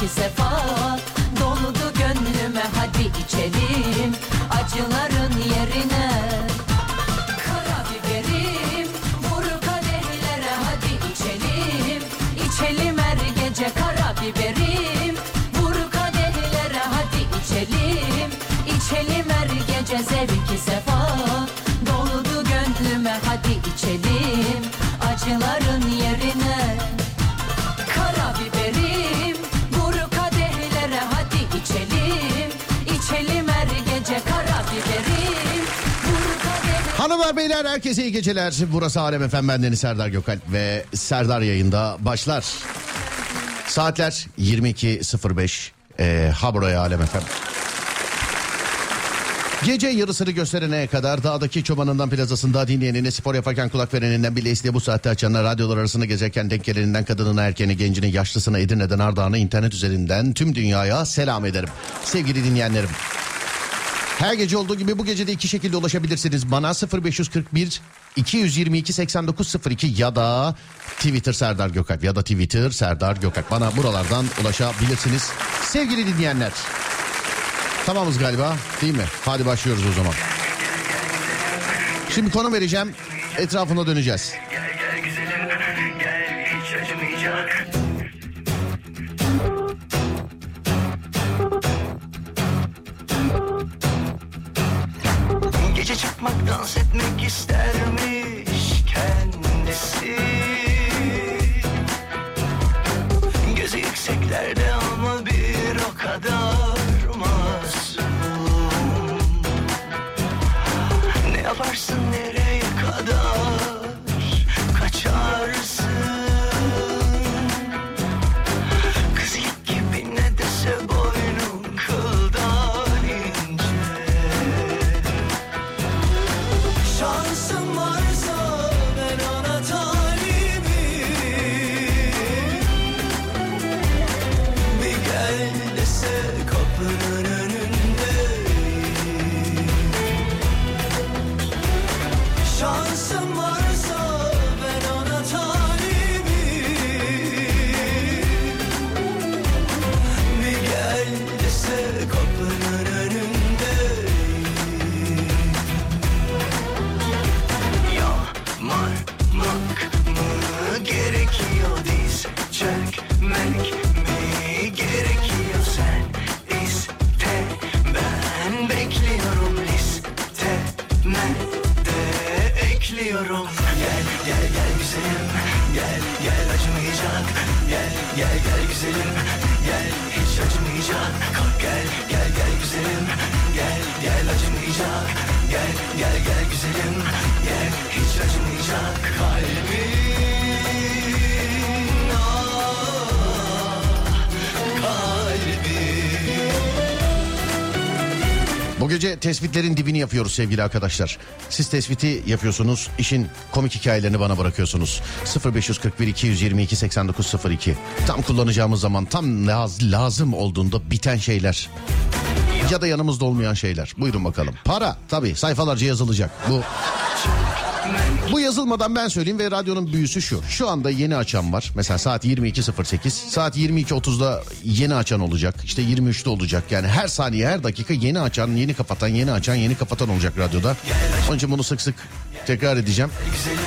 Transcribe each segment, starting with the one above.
que said. é. Beyler herkese iyi geceler. Burası Alem Efem bendeniz Serdar Gökalp ve Serdar yayında başlar. Saatler 22.05. Ee, ha Alem Efem. Gece yarısını gösterene kadar dağdaki çobanından plazasında dinleyenine spor yaparken kulak vereninden bile bu saatte açanlar radyolar arasında gezerken denk geleninden kadınına erkeğine gencine yaşlısına Edirne'den Ardahan'a internet üzerinden tüm dünyaya selam ederim. Sevgili dinleyenlerim. Her gece olduğu gibi bu gece de iki şekilde ulaşabilirsiniz. Bana 0541 222 8902 ya da Twitter Serdar Gökalp ya da Twitter Serdar Gökalp. Bana buralardan ulaşabilirsiniz. Sevgili dinleyenler. Tamamız galiba değil mi? Hadi başlıyoruz o zaman. Şimdi konu vereceğim. Etrafına döneceğiz. Çıkmak dans etmek istermiş kendisi. Gözü yükseklerde ama bir o kadar masum. Ne yaparsın nereye Gel gel gel güzelim. Gel hiç acımayacaksın Bu gece tespitlerin dibini yapıyoruz sevgili arkadaşlar. Siz tespiti yapıyorsunuz, işin komik hikayelerini bana bırakıyorsunuz. 0541 222 8902. Tam kullanacağımız zaman, tam laz- lazım olduğunda biten şeyler. Ya da yanımızda olmayan şeyler. Buyurun bakalım. Para tabii sayfalarca yazılacak. Bu bu yazılmadan ben söyleyeyim ve radyonun büyüsü şu. Şu anda yeni açan var. Mesela saat 22.08. Saat 22.30'da yeni açan olacak. İşte 23'te olacak. Yani her saniye her dakika yeni açan, yeni kapatan, yeni açan, yeni kapatan olacak radyoda. Onun için bunu sık sık tekrar edeceğim.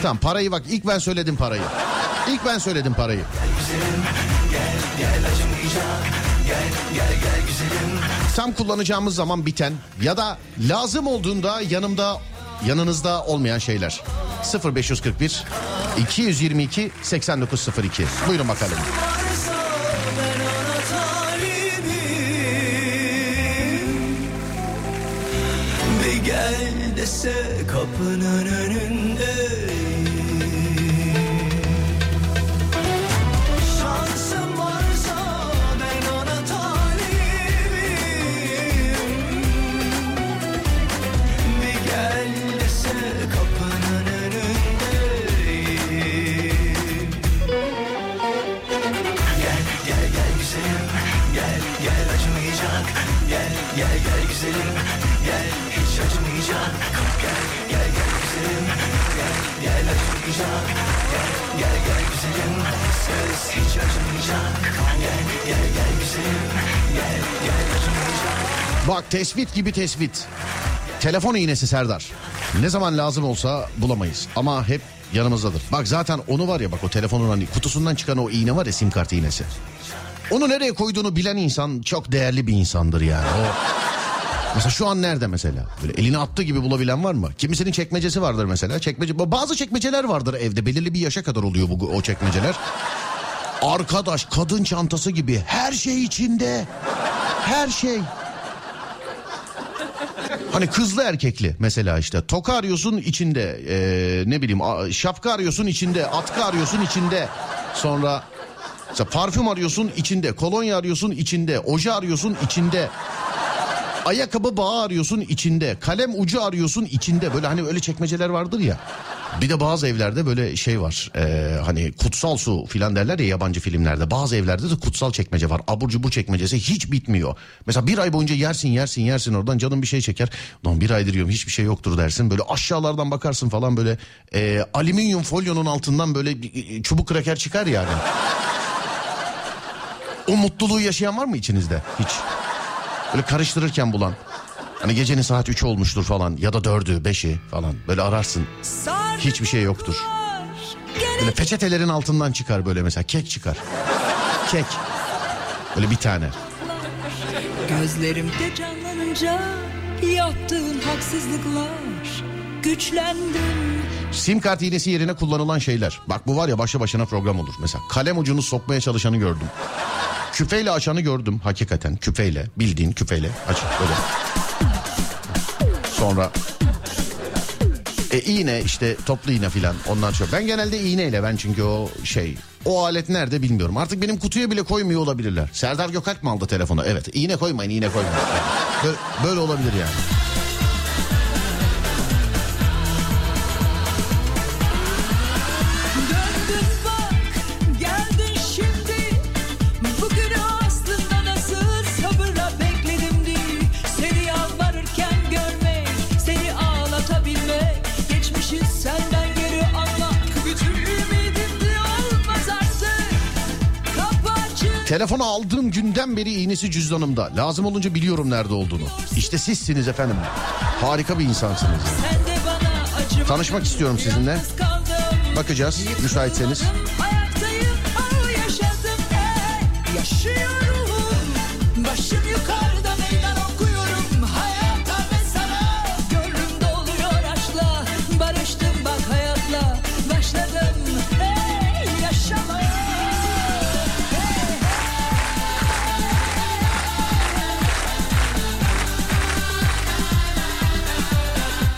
Tamam parayı bak ilk ben söyledim parayı. İlk ben söyledim parayı. Tam kullanacağımız zaman biten ya da lazım olduğunda yanımda yanınızda olmayan şeyler. 0541 222 8902. Buyurun bakalım. gel dese kapının önünde Gel gel güzelim. Gel hiç acımayacak Kalk gel gel gel güzelim. Gel gel acımayacak Gel gel gel güzelim. Söz hiç acımayacak Gel gel gel güzelim. Gel gel acımayacak Bak tespit gibi tespit. Telefon iğnesi Serdar. Ne zaman lazım olsa bulamayız. Ama hep yanımızdadır. Bak zaten onu var ya bak o telefonun hani kutusundan çıkan o iğne var ya sim kart iğnesi. Onu nereye koyduğunu bilen insan çok değerli bir insandır yani. O Mesela şu an nerede mesela? Böyle elini attığı gibi bulabilen var mı? Kimisinin çekmecesi vardır mesela. Çekmece bazı çekmeceler vardır evde. Belirli bir yaşa kadar oluyor bu o çekmeceler. Arkadaş kadın çantası gibi her şey içinde. Her şey. Hani kızlı erkekli mesela işte toka arıyorsun içinde ee, ne bileyim şapka arıyorsun içinde atkı arıyorsun içinde sonra mesela parfüm arıyorsun içinde kolonya arıyorsun içinde oje arıyorsun içinde ayakkabı bağı arıyorsun içinde kalem ucu arıyorsun içinde böyle hani öyle çekmeceler vardır ya. Bir de bazı evlerde böyle şey var ee, hani kutsal su filan derler ya yabancı filmlerde. Bazı evlerde de kutsal çekmece var. Abur cubur çekmecesi hiç bitmiyor. Mesela bir ay boyunca yersin yersin yersin oradan canın bir şey çeker. Lan bir aydır yiyorum hiçbir şey yoktur dersin. Böyle aşağılardan bakarsın falan böyle ee, alüminyum folyonun altından böyle e, çubuk kraker çıkar yani o mutluluğu yaşayan var mı içinizde hiç Böyle karıştırırken bulan. Hani gecenin saat 3 olmuştur falan ya da 4'ü 5'i falan böyle ararsın. Hiçbir şey yoktur. Böyle peçetelerin altından çıkar böyle mesela kek çıkar. Kek. Böyle bir tane. Gözlerimde canlanınca yaptığın haksızlıklar güçlendim. Sim kart iğnesi yerine kullanılan şeyler. Bak bu var ya başlı başına program olur. Mesela kalem ucunu sokmaya çalışanı gördüm. Küpeyle açanı gördüm hakikaten küpeyle bildiğin küpeyle aç böyle. Sonra e iğne işte toplu iğne filan ondan sonra. Ben genelde iğneyle ben çünkü o şey o alet nerede bilmiyorum. Artık benim kutuya bile koymuyor olabilirler. Serdar Gökalp mı aldı telefonu? Evet iğne koymayın iğne koymayın. Böyle, böyle olabilir yani. Telefonu aldığım günden beri iğnesi cüzdanımda. Lazım olunca biliyorum nerede olduğunu. İşte sizsiniz efendim. Harika bir insansınız. Tanışmak istiyorum sizinle. Bakacağız müsaitseniz.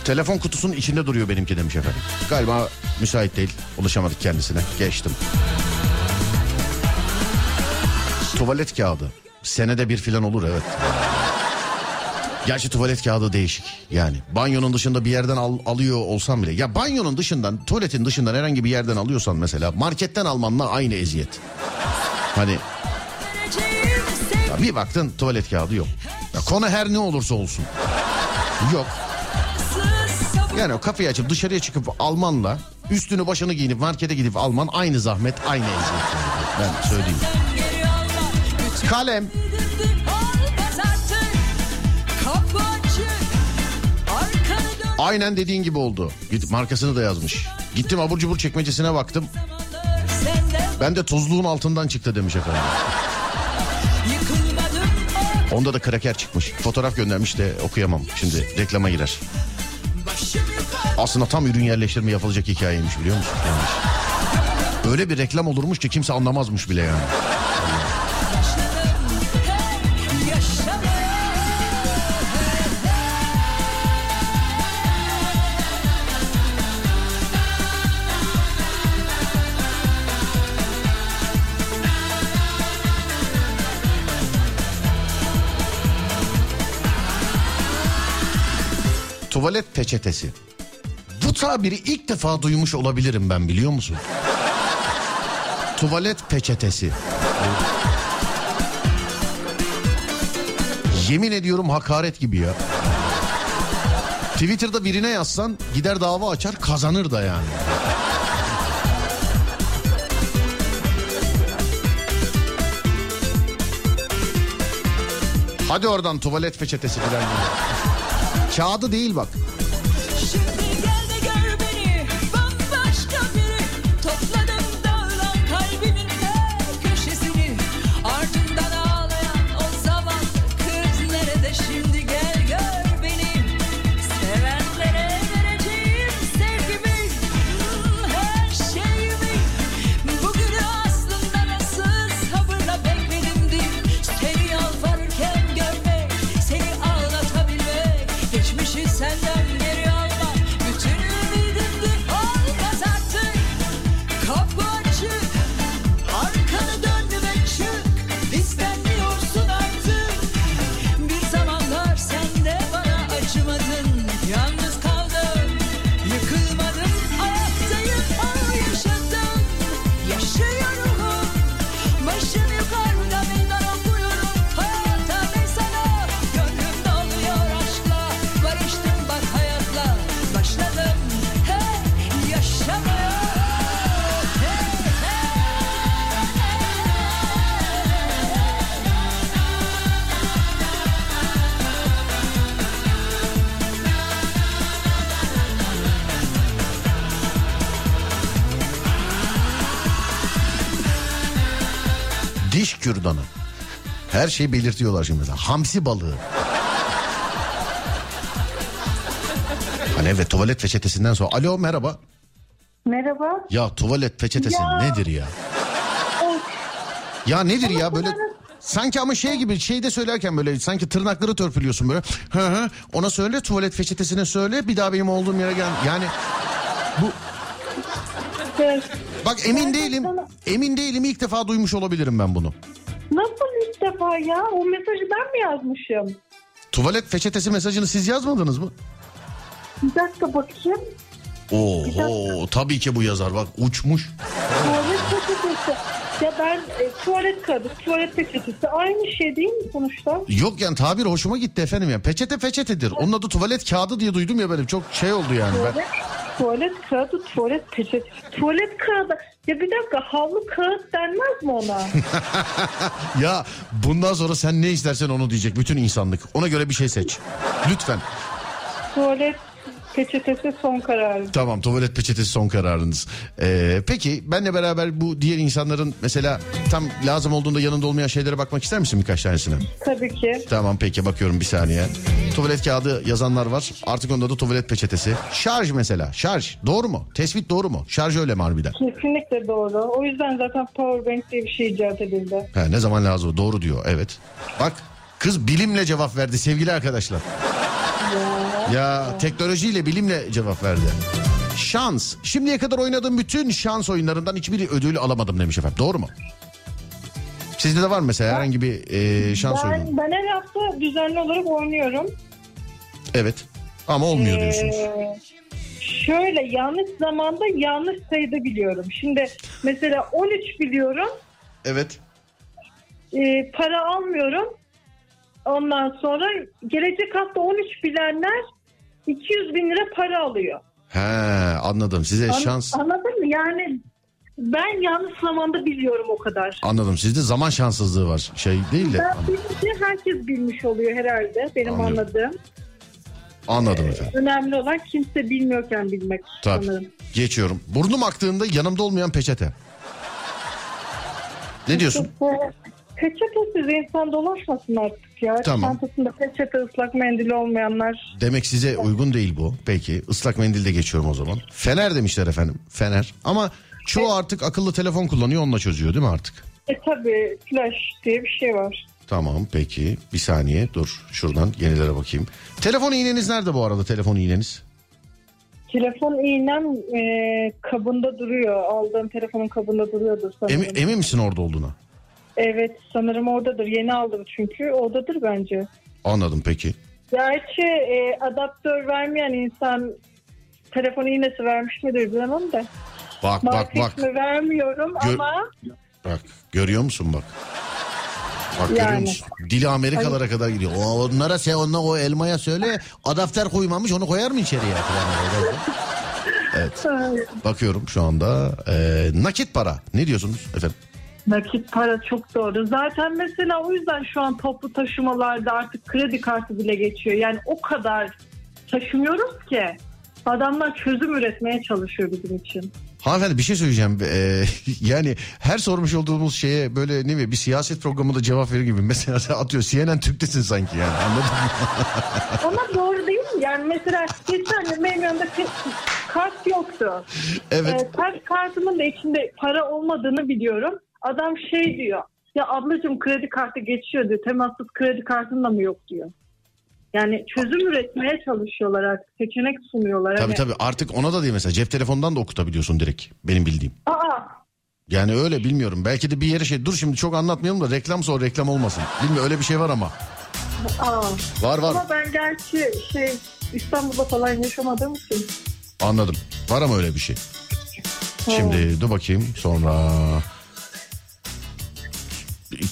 Telefon kutusunun içinde duruyor benimki demiş efendim. Galiba müsait değil. Ulaşamadık kendisine. Geçtim. Tuvalet kağıdı. Senede bir filan olur evet. Gerçi tuvalet kağıdı değişik yani. Banyonun dışında bir yerden al- alıyor olsam bile. Ya banyonun dışından, tuvaletin dışından herhangi bir yerden alıyorsan mesela marketten almanla aynı eziyet. Hani ya bir baktın tuvalet kağıdı yok. Ya konu her ne olursa olsun. Yok. Yani o kafayı açıp dışarıya çıkıp almanla üstünü başını giyinip markete gidip alman aynı zahmet aynı eziyet. Ben söyleyeyim. Kalem. Aynen dediğin gibi oldu. Git markasını da yazmış. Gittim abur cubur çekmecesine baktım. Ben de tuzluğun altından çıktı demiş efendim. Onda da kraker çıkmış. Fotoğraf göndermiş de okuyamam. Şimdi reklama girer. Aslında tam ürün yerleştirme yapılacak hikayeymiş biliyor musun? Yani. Öyle bir reklam olurmuş ki kimse anlamazmış bile yani. Tuvalet peçetesi. Tabiri ilk defa duymuş olabilirim ben biliyor musun? Tuvalet peçetesi. Yemin ediyorum hakaret gibi ya. Twitter'da birine yazsan gider dava açar kazanır da yani. Hadi oradan tuvalet peçetesi falan. Kağıdı değil bak. Şimdi Her şeyi belirtiyorlar şimdi mesela. Hamsi balığı. Hani evet tuvalet peçetesinden sonra. Alo merhaba. Merhaba. Ya tuvalet peçetesi Ya. nedir ya? Of, Ya nedir ya böyle sanki ama şey gibi şeyde söylerken böyle sanki tırnakları törpülüyorsun böyle. Hı hı ona söyle tuvalet peçetesine söyle bir daha benim olduğum yere gel. Yani bu evet. bak emin Gerçekten- değilim. Emin değilim ilk defa duymuş olabilirim ben bunu. Defa ya? O mesajı ben mi yazmışım? Tuvalet peçetesi mesajını siz yazmadınız mı? Bir dakika bakayım. Oo tabii ki bu yazar bak uçmuş. Tuvalet peçetesi. Ya ben e, tuvalet kağıdı, tuvalet peçetesi aynı şey değil mi sonuçta? Yok yani tabir hoşuma gitti efendim ya. Peçete peçetedir. Onun adı tuvalet kağıdı diye duydum ya benim. Çok şey oldu yani. Ben... Tuvalet, tuvalet kağıdı, tuvalet peçetesi. Tuvalet kağıdı. Ya bir dakika havlu kağıt denmez mi ona? Ya bundan sonra sen ne istersen onu diyecek bütün insanlık. Ona göre bir şey seç. Lütfen. tuvalet peçetesi son kararı. Tamam tuvalet peçetesi son kararınız. Ee, peki benle beraber bu diğer insanların mesela tam lazım olduğunda yanında olmayan şeylere bakmak ister misin birkaç tanesine? Tabii ki. Tamam peki bakıyorum bir saniye. Tuvalet kağıdı yazanlar var. Artık onda da tuvalet peçetesi. Şarj mesela. Şarj. Doğru mu? Tespit doğru mu? Şarj öyle mi harbiden? Kesinlikle doğru. O yüzden zaten powerbank diye bir şey icat edildi. He, ne zaman lazım? Doğru diyor. Evet. Bak kız bilimle cevap verdi sevgili arkadaşlar. Ya. Teknolojiyle bilimle cevap verdi. Şans. Şimdiye kadar oynadığım bütün şans oyunlarından hiçbir ödül alamadım demiş efendim. Doğru mu? Sizde de var mı mesela herhangi bir e, şans oyunu? Ben, ben her hafta düzenli olarak oynuyorum. Evet. Ama olmuyor diyorsunuz. Ee, şöyle yanlış zamanda yanlış sayıda biliyorum. Şimdi mesela 13 biliyorum. Evet. e, para almıyorum. Ondan sonra gelecek hafta 13 bilenler 200 bin lira para alıyor. He anladım. Size An- şans Anladın mı? Yani ben yanlış zamanda biliyorum o kadar. anladım. Sizde zaman şanssızlığı var. Şey değil de. Ben bilince herkes bilmiş oluyor herhalde benim Anlıyorum. anladığım. Anladım efendim. Önemli olan kimse bilmiyorken bilmek Tabii. sanırım. Geçiyorum. Burnum aktığında yanımda olmayan peçete. Ne diyorsun? Peçetesiz insan dolaşmasın artık ya. Tamam. Çantasında peçete ıslak mendili olmayanlar. Demek size uygun değil bu. Peki ıslak mendilde geçiyorum o zaman. Fener demişler efendim. Fener. Ama çoğu artık akıllı telefon kullanıyor onunla çözüyor değil mi artık? E tabi flash diye bir şey var. Tamam peki. Bir saniye dur. Şuradan yenilere bakayım. Telefon iğneniz nerede bu arada telefon iğneniz? Telefon iğnem e, kabında duruyor. Aldığım telefonun kabında duruyordur sanırım. Emin, emin misin orada olduğuna? Evet sanırım oradadır. Yeni aldım çünkü. Oradadır bence. Anladım peki. Gerçi e, adaptör vermeyen insan telefon iğnesi vermiş midir bilemem de. Bak bak Marka bak. ismi vermiyorum Gö- ama Bak görüyor musun bak. Bak görüyor Yani. musun? Dili Amerikalara kadar gidiyor. O, onlara sen onunla o elmaya söyle adapter koymamış onu koyar mı içeriye? Falan. Evet bakıyorum şu anda. Ee, nakit para ne diyorsunuz efendim? Nakit para çok doğru. Zaten mesela o yüzden şu an toplu taşımalarda artık kredi kartı bile geçiyor. Yani o kadar taşımıyoruz ki adamlar çözüm üretmeye çalışıyor bizim için. Hanımefendi bir şey söyleyeceğim. Ee, yani her sormuş olduğumuz şeye böyle ne bileyim bir siyaset programında cevap verir gibi. Mesela atıyor CNN Türk'tesin sanki yani anladın mı? Ama doğru değil mi? Yani mesela geçen benim yanımda kart yoktu. Evet. Ee, kart kartımın da içinde para olmadığını biliyorum. Adam şey diyor. Ya ablacığım kredi kartı geçiyor diyor. Temassız kredi kartın da mı yok diyor. Yani çözüm üretmeye çalışıyorlar artık. Seçenek sunuyorlar. Tabii Hani, tabii artık ona da değil mesela cep telefonundan da okutabiliyorsun direkt benim bildiğim. Aa, Yani öyle bilmiyorum. Belki de bir yere şey dur şimdi çok anlatmayalım da reklam sonra reklam olmasın. Bilmiyorum öyle bir şey var ama. aa. Var var Ama ben gerçi şey İstanbul'da falan yaşamadığım için. anladım. Var ama öyle bir şey. Şimdi dur bakayım sonra.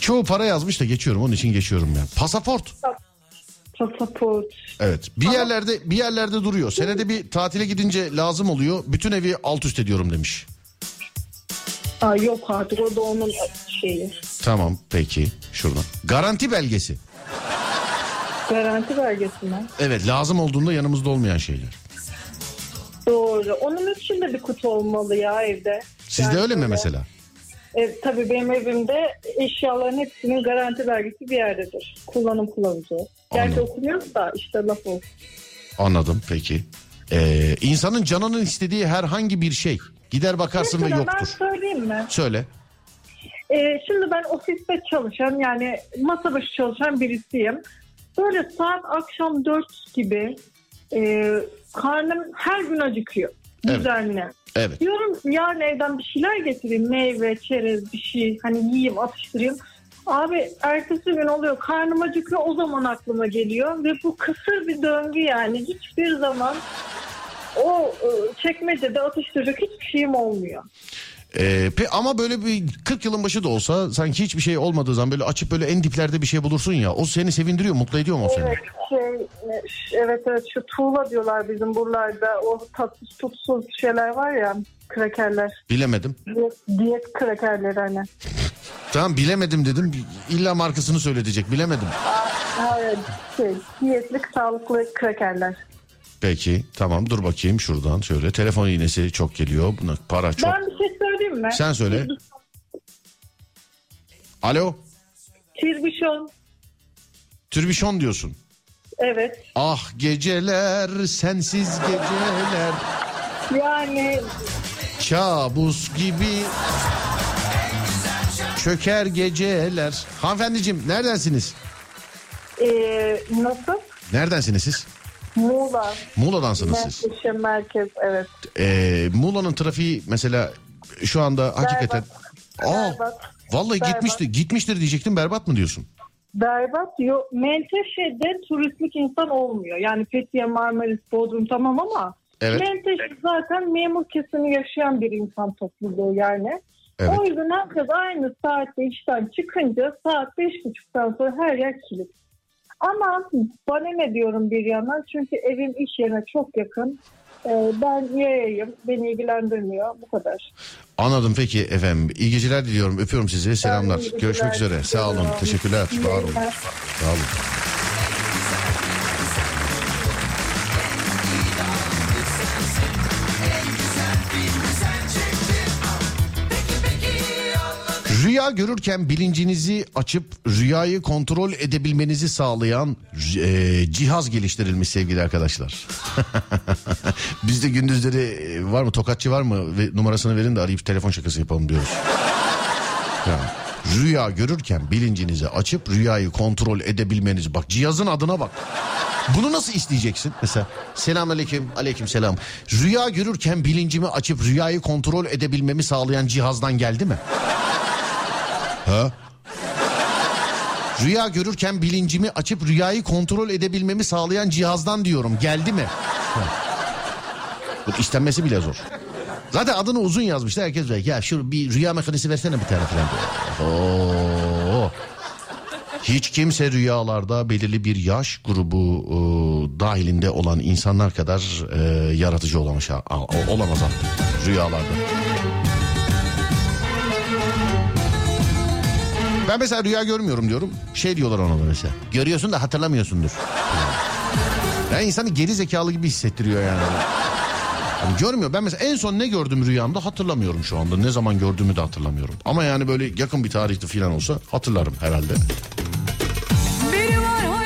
Çoğu para yazmış da geçiyorum onun için geçiyorum ya. Pasaport. Pasaport. Evet. Bir yerlerde bir yerlerde duruyor. Senede bir tatile gidince lazım oluyor. Bütün evi alt üst ediyorum demiş. Aa, yok artık o da onun şeyi. Tamam peki şuradan. Garanti belgesi. Garanti belgesi mi? Evet lazım olduğunda yanımızda olmayan şeyler. Doğru. Onun için de bir kutu olmalı ya evde. Sizde Yani öyle mi böyle- mesela? E, tabii benim evimde eşyaların hepsinin garanti belgesi bir yerdedir. Kullanım kılavuzu. Gerçi Anladım. okunuyoruz da işte laf olsun. Anladım peki. Ee, insanın canının istediği herhangi bir şey gider bakarsın ve Mesela ben yoktur. söyleyeyim mi? Söyle. E, şimdi ben ofiste çalışan yani masa başı çalışan birisiyim. Böyle saat akşam 4 gibi e, karnım her gün acıkıyor. Düzenli. Evet. Diyorum yarın evden bir şeyler getireyim. Meyve, çerez bir şey hani yiyeyim atıştırayım. Abi ertesi gün oluyor karnım acıkıyor o zaman aklıma geliyor. Ve bu kısır bir döngü yani hiçbir zaman o e, çekmecede atıştıracak hiçbir şeyim olmuyor. Ee, pe- ama böyle bir 40 yılın başı da olsa sanki hiçbir şey olmadığı zaman böyle açıp böyle en diplerde bir şey bulursun ya. O seni sevindiriyor, mutlu ediyor mu o seni? Evet, şey, e, evet evet şu tuğla diyorlar bizim buralarda o tatsız tutsuz şeyler var ya krakerler. Bilemedim. Diyet, diyet krakerleri hani. Tamam bilemedim dedim. İlla markasını söyletecek. Bilemedim. Hayır şey diyetlik sağlıklı krakerler. Peki tamam dur bakayım şuradan şöyle. Telefon iğnesi çok geliyor. Buna para çok. Ben bir şey söyleyeyim mi? Sen söyle. Alo. Tirbişon. Türbişon diyorsun. Evet. Ah geceler sensiz geceler Yani kabus gibi çöker geceler. Hanımefendiciğim neredensiniz? e, nasıl? Neredensiniz siz? Muğla. Muğla'dansınız siz. Merkez, merkez evet. Ee, Muğla'nın trafiği mesela şu anda hakikaten... Aa, Berbat. vallahi Berbat. gitmiştir, gitmiştir diyecektim berbat mı diyorsun? Berbat. Yo, Menteşe'de turistlik insan olmuyor. Yani Fethiye, Marmaris, Bodrum tamam ama Evet. Menteşe zaten memur kesimi yaşayan bir insan topluluğu yani. Evet. O yüzden herkes aynı saatte işten çıkınca saat beş buçuktan sonra her yer kilit. Ama bana ne diyorum bir yandan çünkü evim iş yerine çok yakın. Ee, ben yayayım, beni ilgilendirmiyor bu kadar. Anladım peki efendim. İyi geceler diliyorum. Öpüyorum sizi. Selamlar. Görüşmek üzere. Sağ olun. Teşekkürler. Var olun. Sağ olun. Rüya görürken bilincinizi açıp rüyayı kontrol edebilmenizi sağlayan e, cihaz geliştirilmiş sevgili arkadaşlar. Bizde gündüzleri e, var mı tokatçı var mı ve numarasını verin de arayıp telefon şakası yapalım diyoruz. Yani rüya görürken bilincinizi açıp rüyayı kontrol edebilmeniz. Bak cihazın adına bak. Bunu nasıl isteyeceksin? Mesela selam aleyküm aleyküm selam. Rüya görürken bilincimi açıp rüyayı kontrol edebilmemi sağlayan cihazdan geldi mi? Ha? Rüya görürken bilincimi açıp rüyayı kontrol edebilmemi sağlayan cihazdan diyorum. Geldi mi? Bu istenmesi bile zor. Zaten adını uzun yazmışlar. Herkes diyor ya şu bir rüya makinesi versene bir tane falan. Oo. Hiç kimse rüyalarda belirli bir yaş grubu e, dahilinde olan insanlar kadar e, yaratıcı olamaz, ha- a- olamaz artık rüyalarda. Ben mesela rüya görmüyorum diyorum. Şey diyorlar ona da mesela. Görüyorsun da hatırlamıyorsundur. Yani insanı geri zekalı gibi hissettiriyor yani. Yani görmüyor. Ben mesela en son ne gördüm rüyamda hatırlamıyorum şu anda. Ne zaman gördüğümü de hatırlamıyorum. Ama yani böyle yakın bir tarihte falan olsa hatırlarım herhalde.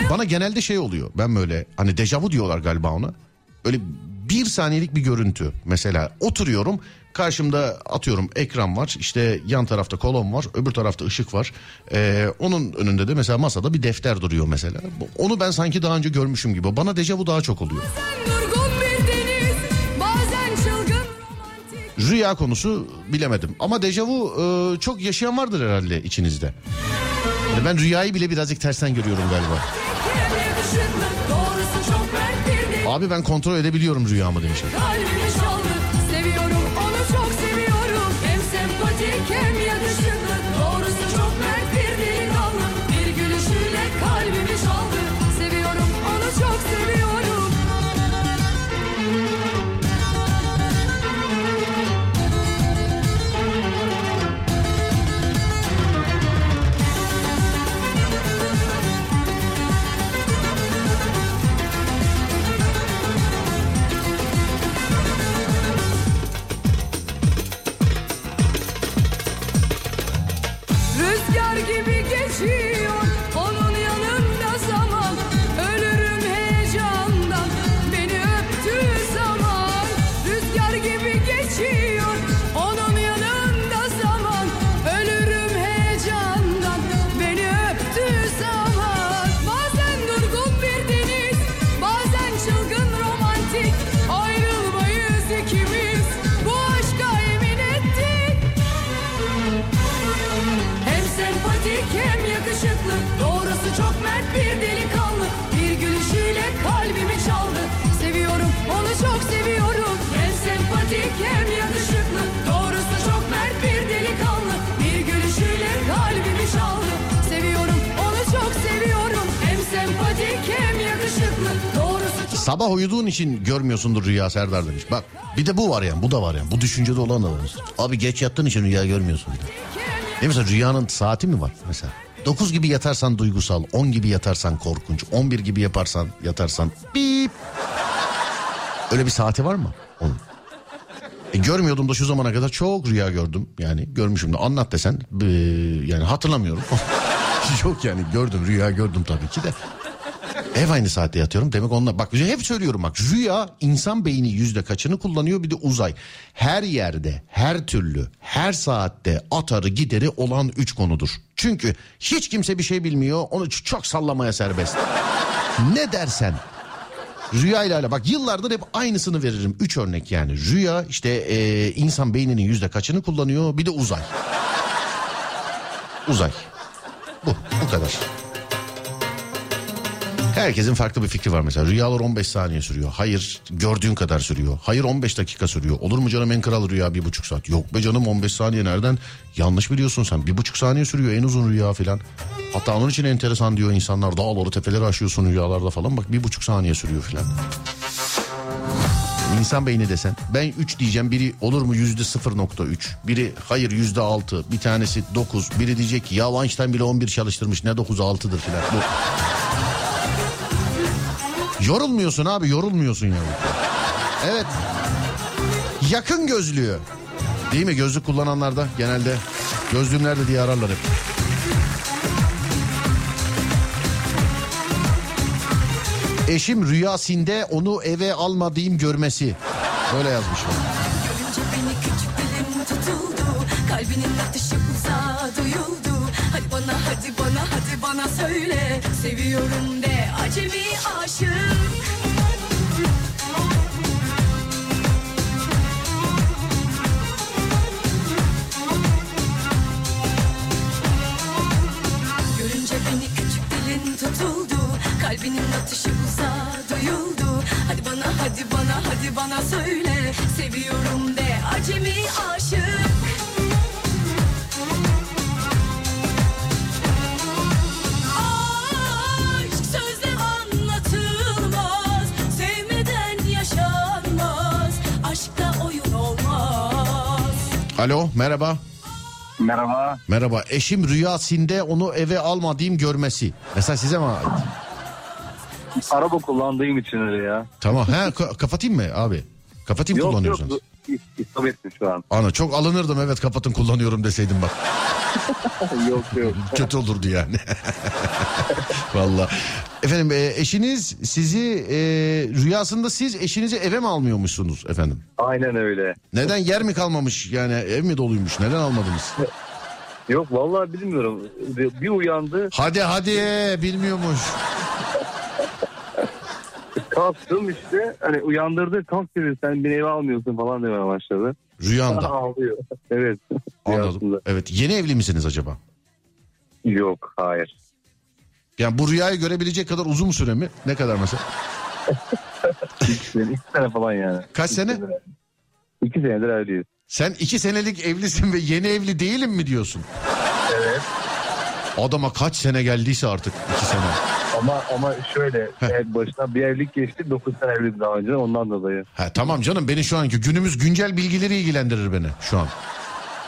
Bana genelde şey oluyor. Ben böyle hani dejavu diyorlar galiba ona. Öyle bir saniyelik bir görüntü. Mesela oturuyorum karşımda atıyorum ekran var işte yan tarafta kolon var öbür tarafta ışık var. Ee, onun önünde de mesela masada bir defter duruyor mesela. Onu ben sanki daha önce görmüşüm gibi. Bana dejavu daha çok oluyor. Rüya konusu bilemedim. Ama dejavu e, çok yaşayan vardır herhalde içinizde. Yani ben rüyayı bile birazcık tersten görüyorum galiba. Abi ben kontrol edebiliyorum rüyamı demişim. Uyuduğun için görmüyorsundur rüya Serdar demiş. Bak bir de bu var yani bu da var yani. Bu düşüncede olan da var. Abi geç yattığın için rüya görmüyorsun. Ne mesela rüyanın saati mi var mesela? 9 gibi yatarsan duygusal, 10 gibi yatarsan korkunç, 11 gibi yaparsan yatarsan bip. Öyle bir saati var mı onun? E, görmüyordum da şu zamana kadar çok rüya gördüm. Yani görmüşüm de anlat desen yani hatırlamıyorum. Yok yani gördüm rüya gördüm tabii ki de. Ev aynı saatte yatıyorum. Demek onlar bak hep söylüyorum bak rüya insan beyni yüzde kaçını kullanıyor bir de uzay. Her yerde, her türlü, her saatte atarı gideri olan üç konudur. Çünkü hiç kimse bir şey bilmiyor. Onu çok sallamaya serbest. ne dersen Rüya ile ala bak yıllardır hep aynısını veririm. Üç örnek yani. Rüya işte e, insan beyninin yüzde kaçını kullanıyor bir de uzay. Uzay. Bu bu kadar. Herkesin farklı bir fikri var mesela. Rüyalar 15 saniye sürüyor. Hayır gördüğün kadar sürüyor. Hayır 15 dakika sürüyor. Olur mu canım en kral rüya bir buçuk saat. Yok be canım 15 saniye nereden? Yanlış biliyorsun sen. Bir buçuk saniye sürüyor en uzun rüya filan. Hatta onun için enteresan diyor insanlar. Dağları tepeleri aşıyorsun rüyalarda falan. Bak bir buçuk saniye sürüyor filan. İnsan beyni desen. Ben 3 diyeceğim. Biri olur mu yüzde 0.3. Biri hayır yüzde 6. Bir tanesi 9. Biri diyecek ki ya Einstein bile 11 çalıştırmış. Ne 9'u 6'dır filan. Yorulmuyorsun abi yorulmuyorsun yani. Evet. Yakın gözlüğü. Değil mi? Gözlük kullananlarda genelde gözlüğüm diye ararlar hep. Eşim rüyasinde onu eve almadığım görmesi. Böyle yazmış. Tutuldu Kalbinin atışı uzağa duyuldu Hadi bana hadi bana hadi bana söyle Seviyorum de acemi aşık. Görünce beni küçük dilin tutuldu. Kalbinin atışı uzağa duyuldu. Hadi bana hadi bana hadi bana söyle. Seviyorum de acemi aşık Alo merhaba. Merhaba. Merhaba. Eşim rüyasinde onu eve almadığım görmesi. Mesela size mi ait? Araba kullandığım için öyle ya. Tamam. He ka- kapatayım mı abi? Kapatayım Yok yok. kullanıyorsanız. İstop ettim şu an. Ana çok alınırdım evet kapatın kullanıyorum deseydim bak. yok yok. Kötü olurdu yani. Valla. Efendim e, eşiniz sizi e, rüyasında siz eşinizi eve mi almıyormuşsunuz efendim? Aynen öyle. Neden yer mi kalmamış yani ev mi doluymuş neden almadınız? Yok vallahi bilmiyorum. Bir bir uyandı Hadi hadi bilmiyormuş. kalktım işte hani uyandırdı kalk dedi sen beni eve almıyorsun falan demeye başladı. Rüyanda. Ağlıyor. Evet. Anladım. Rüyasında. Evet yeni evli misiniz acaba? Yok hayır. Yani bu rüyayı görebilecek kadar uzun süre mi? Ne kadar mesela? İki sene, iki sene falan yani. Kaç İki sene? İki senedir evliyiz. Sen iki senelik evlisin ve yeni evli değilim mi diyorsun? Evet. Adama kaç sene geldiyse artık iki sene. Ama ama şöyle ev başına bir evlilik geçti 9 sene evliydi daha önce ondan dolayı. Ha, tamam canım beni şu anki günümüz güncel bilgileri ilgilendirir beni şu an.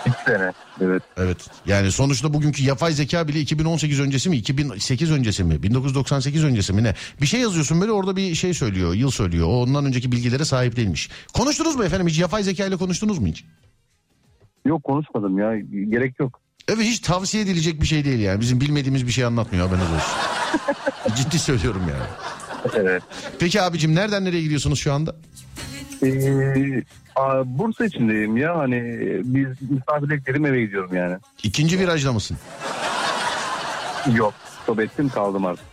2 sene. Evet. Evet yani sonuçta bugünkü yapay zeka bile 2018 öncesi mi 2008 öncesi mi 1998 öncesi mi ne bir şey yazıyorsun böyle orada bir şey söylüyor yıl söylüyor o ondan önceki bilgilere sahip değilmiş. Konuştunuz mu efendim hiç yapay zeka ile konuştunuz mu hiç? Yok konuşmadım ya gerek yok. Evet hiç tavsiye edilecek bir şey değil yani bizim bilmediğimiz bir şey anlatmıyor haberiniz olsun. Ciddi söylüyorum yani. Evet. Peki abicim nereden nereye gidiyorsunuz şu anda? Ee, Bursa içindeyim ya hani e, biz misafirlik dedim eve gidiyorum yani. İkinci virajda mısın? Yok. Stop ettim kaldım artık.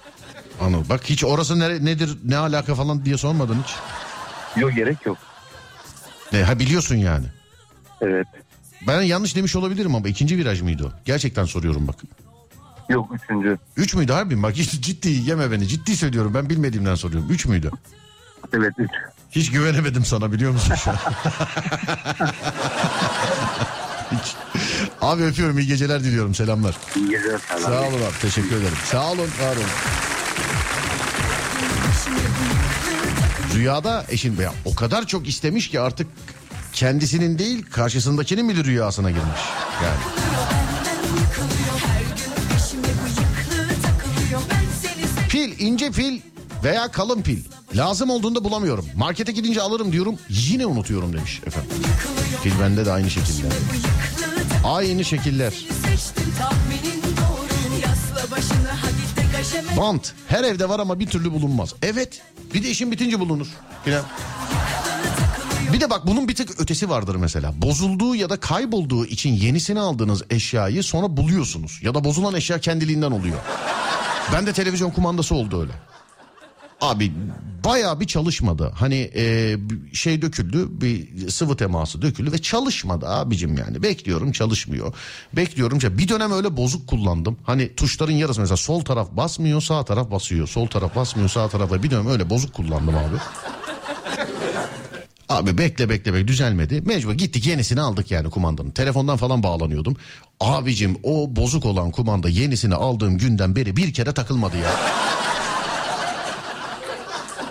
Anladım. Bak hiç orası nere, nedir ne alaka falan diye sormadın hiç. Yok gerek yok. Ne, ha biliyorsun yani. Evet. Ben yanlış demiş olabilirim ama ikinci viraj mıydı o? Gerçekten soruyorum bak. Yok üçüncü. Üç müydü harbi bak hiç ciddi yeme beni ciddi söylüyorum ben bilmediğimden soruyorum. Üç müydü? Evet üç. Hiç güvenemedim sana biliyor musun şu an? Hiç. Abi öpüyorum iyi geceler diliyorum selamlar. İyi geceler. Sağ olun abi teşekkür ederim. Sağ olun var olun. Rüyada eşin ya o kadar çok istemiş ki artık kendisinin değil karşısındakinin bile rüyasına girmiş. Yani ince pil veya kalın pil lazım olduğunda bulamıyorum. Markete gidince alırım diyorum yine unutuyorum demiş efendim. Pil bende de aynı şekilde. Aynı şekiller. Bant her evde var ama bir türlü bulunmaz. Evet bir de işin bitince bulunur. Filan. Bir de bak bunun bir tık ötesi vardır mesela. Bozulduğu ya da kaybolduğu için yenisini aldığınız eşyayı sonra buluyorsunuz. Ya da bozulan eşya kendiliğinden oluyor. Ben de televizyon kumandası oldu öyle. Abi bayağı bir çalışmadı. Hani e, şey döküldü bir sıvı teması döküldü ve çalışmadı abicim yani. Bekliyorum çalışmıyor. Bekliyorum. Bir dönem öyle bozuk kullandım. Hani tuşların yarısı mesela sol taraf basmıyor sağ taraf basıyor. Sol taraf basmıyor sağ tarafa bir dönem öyle bozuk kullandım abi. Abi bekle bekle bekle düzelmedi. Mecbur gittik yenisini aldık yani kumandanın. Telefondan falan bağlanıyordum. Abicim o bozuk olan kumanda yenisini aldığım günden beri bir kere takılmadı ya.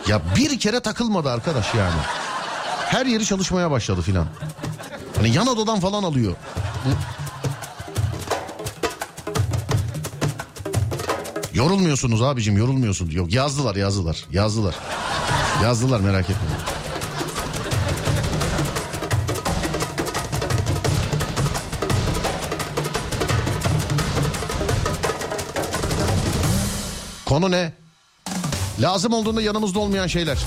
Ya bir kere takılmadı arkadaş yani. Her yeri çalışmaya başladı filan. Hani yan odadan falan alıyor. Bu... Yorulmuyorsunuz abicim yorulmuyorsunuz. Yok yazdılar yazdılar yazdılar. Yazdılar merak etmeyin. Konu ne? Lazım olduğunda yanımızda olmayan şeyler.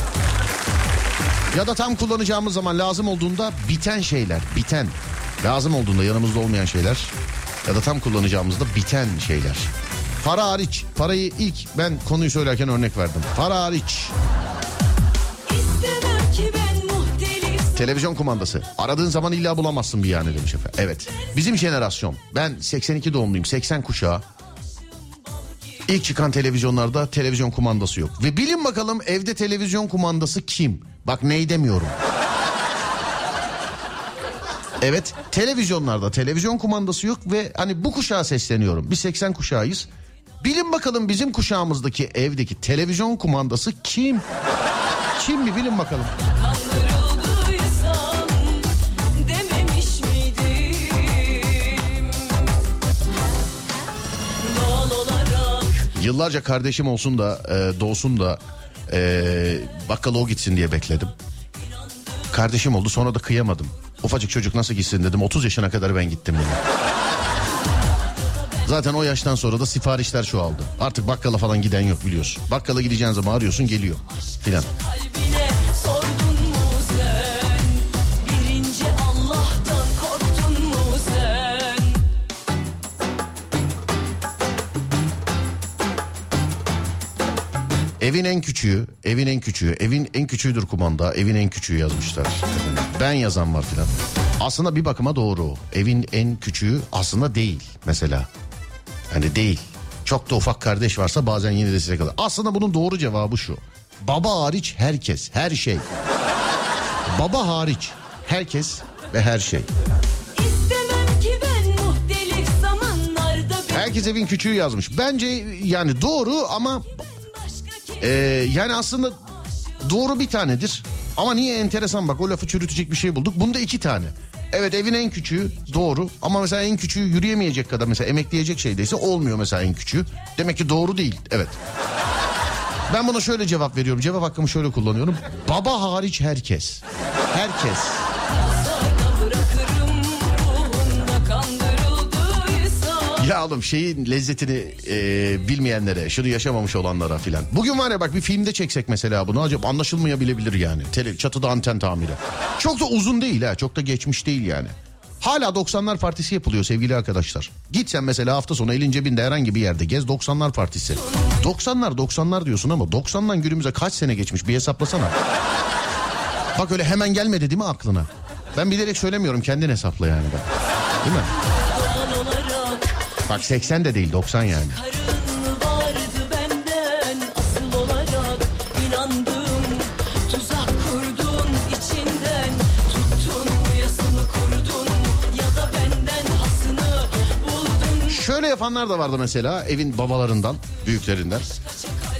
Ya da tam kullanacağımız zaman lazım olduğunda biten şeyler. Biten. Lazım olduğunda yanımızda olmayan şeyler. Ya da tam kullanacağımızda biten şeyler. Para hariç. Parayı ilk ben konuyu söylerken örnek verdim. Para hariç. Televizyon kumandası. Aradığın zaman illa bulamazsın bir yani demiş efendim. Evet. Bizim jenerasyon. Ben 82 doğumluyum. 80 kuşağı. İlk çıkan televizyonlarda televizyon kumandası yok. Ve bilin bakalım evde televizyon kumandası kim? Bak ney demiyorum. Evet televizyonlarda televizyon kumandası yok ve hani bu kuşağa sesleniyorum. Biz 80 kuşağıyız. Bilin bakalım bizim kuşağımızdaki evdeki televizyon kumandası kim? Kim mi bilin bakalım. kandırıldıysam Yıllarca kardeşim olsun da e, doğsun da e, bakkala o gitsin diye bekledim. Kardeşim oldu sonra da kıyamadım. Ufacık çocuk nasıl gitsin dedim 30 yaşına kadar ben gittim yine. Zaten o yaştan sonra da siparişler çoğaldı. Artık bakkala falan giden yok biliyorsun. Bakkala gideceğin zaman arıyorsun geliyor filan. Evin en küçüğü, evin en küçüğü, evin en küçüğüdür kumanda, evin en küçüğü yazmışlar. Ben yazan var filan. Aslında bir bakıma doğru. Evin en küçüğü aslında değil mesela. Hani değil. Çok da ufak kardeş varsa bazen yine de size kalır. Aslında bunun doğru cevabı şu. Baba hariç herkes, her şey. Baba hariç herkes ve her şey. Herkes evin küçüğü yazmış. Bence yani doğru ama Ee, yani aslında doğru bir tanedir. Ama niye enteresan bak o lafı çürütecek bir şey bulduk. Bunda iki tane. Evet evin en küçüğü doğru ama mesela en küçüğü yürüyemeyecek kadar mesela emekleyecek şeydeyse olmuyor mesela en küçüğü. Demek ki doğru değil evet. Ben buna şöyle cevap veriyorum. Cevap hakkımı şöyle kullanıyorum. Baba hariç herkes. Herkes. Ya oğlum şeyin lezzetini e, bilmeyenlere, şunu yaşamamış olanlara filan. Bugün var ya bak bir filmde çeksek mesela bunu acaba anlaşılmayabilir yani. Tele, çatıda anten tamiri. Çok da uzun değil ha, çok da geçmiş değil yani. Hala 90'lar partisi yapılıyor sevgili arkadaşlar. Git sen mesela hafta sonu elin cebinde herhangi bir yerde gez 90'lar partisi. 90'lar 90'lar diyorsun ama 90'dan günümüze kaç sene geçmiş bir hesaplasana. Bak öyle hemen gelmedi değil mi aklına? Ben bilerek söylemiyorum kendin hesapla yani bak. Değil mi? Bak 80 de değil 90 yani. Şöyle yapanlar da vardı mesela evin babalarından, büyüklerinden.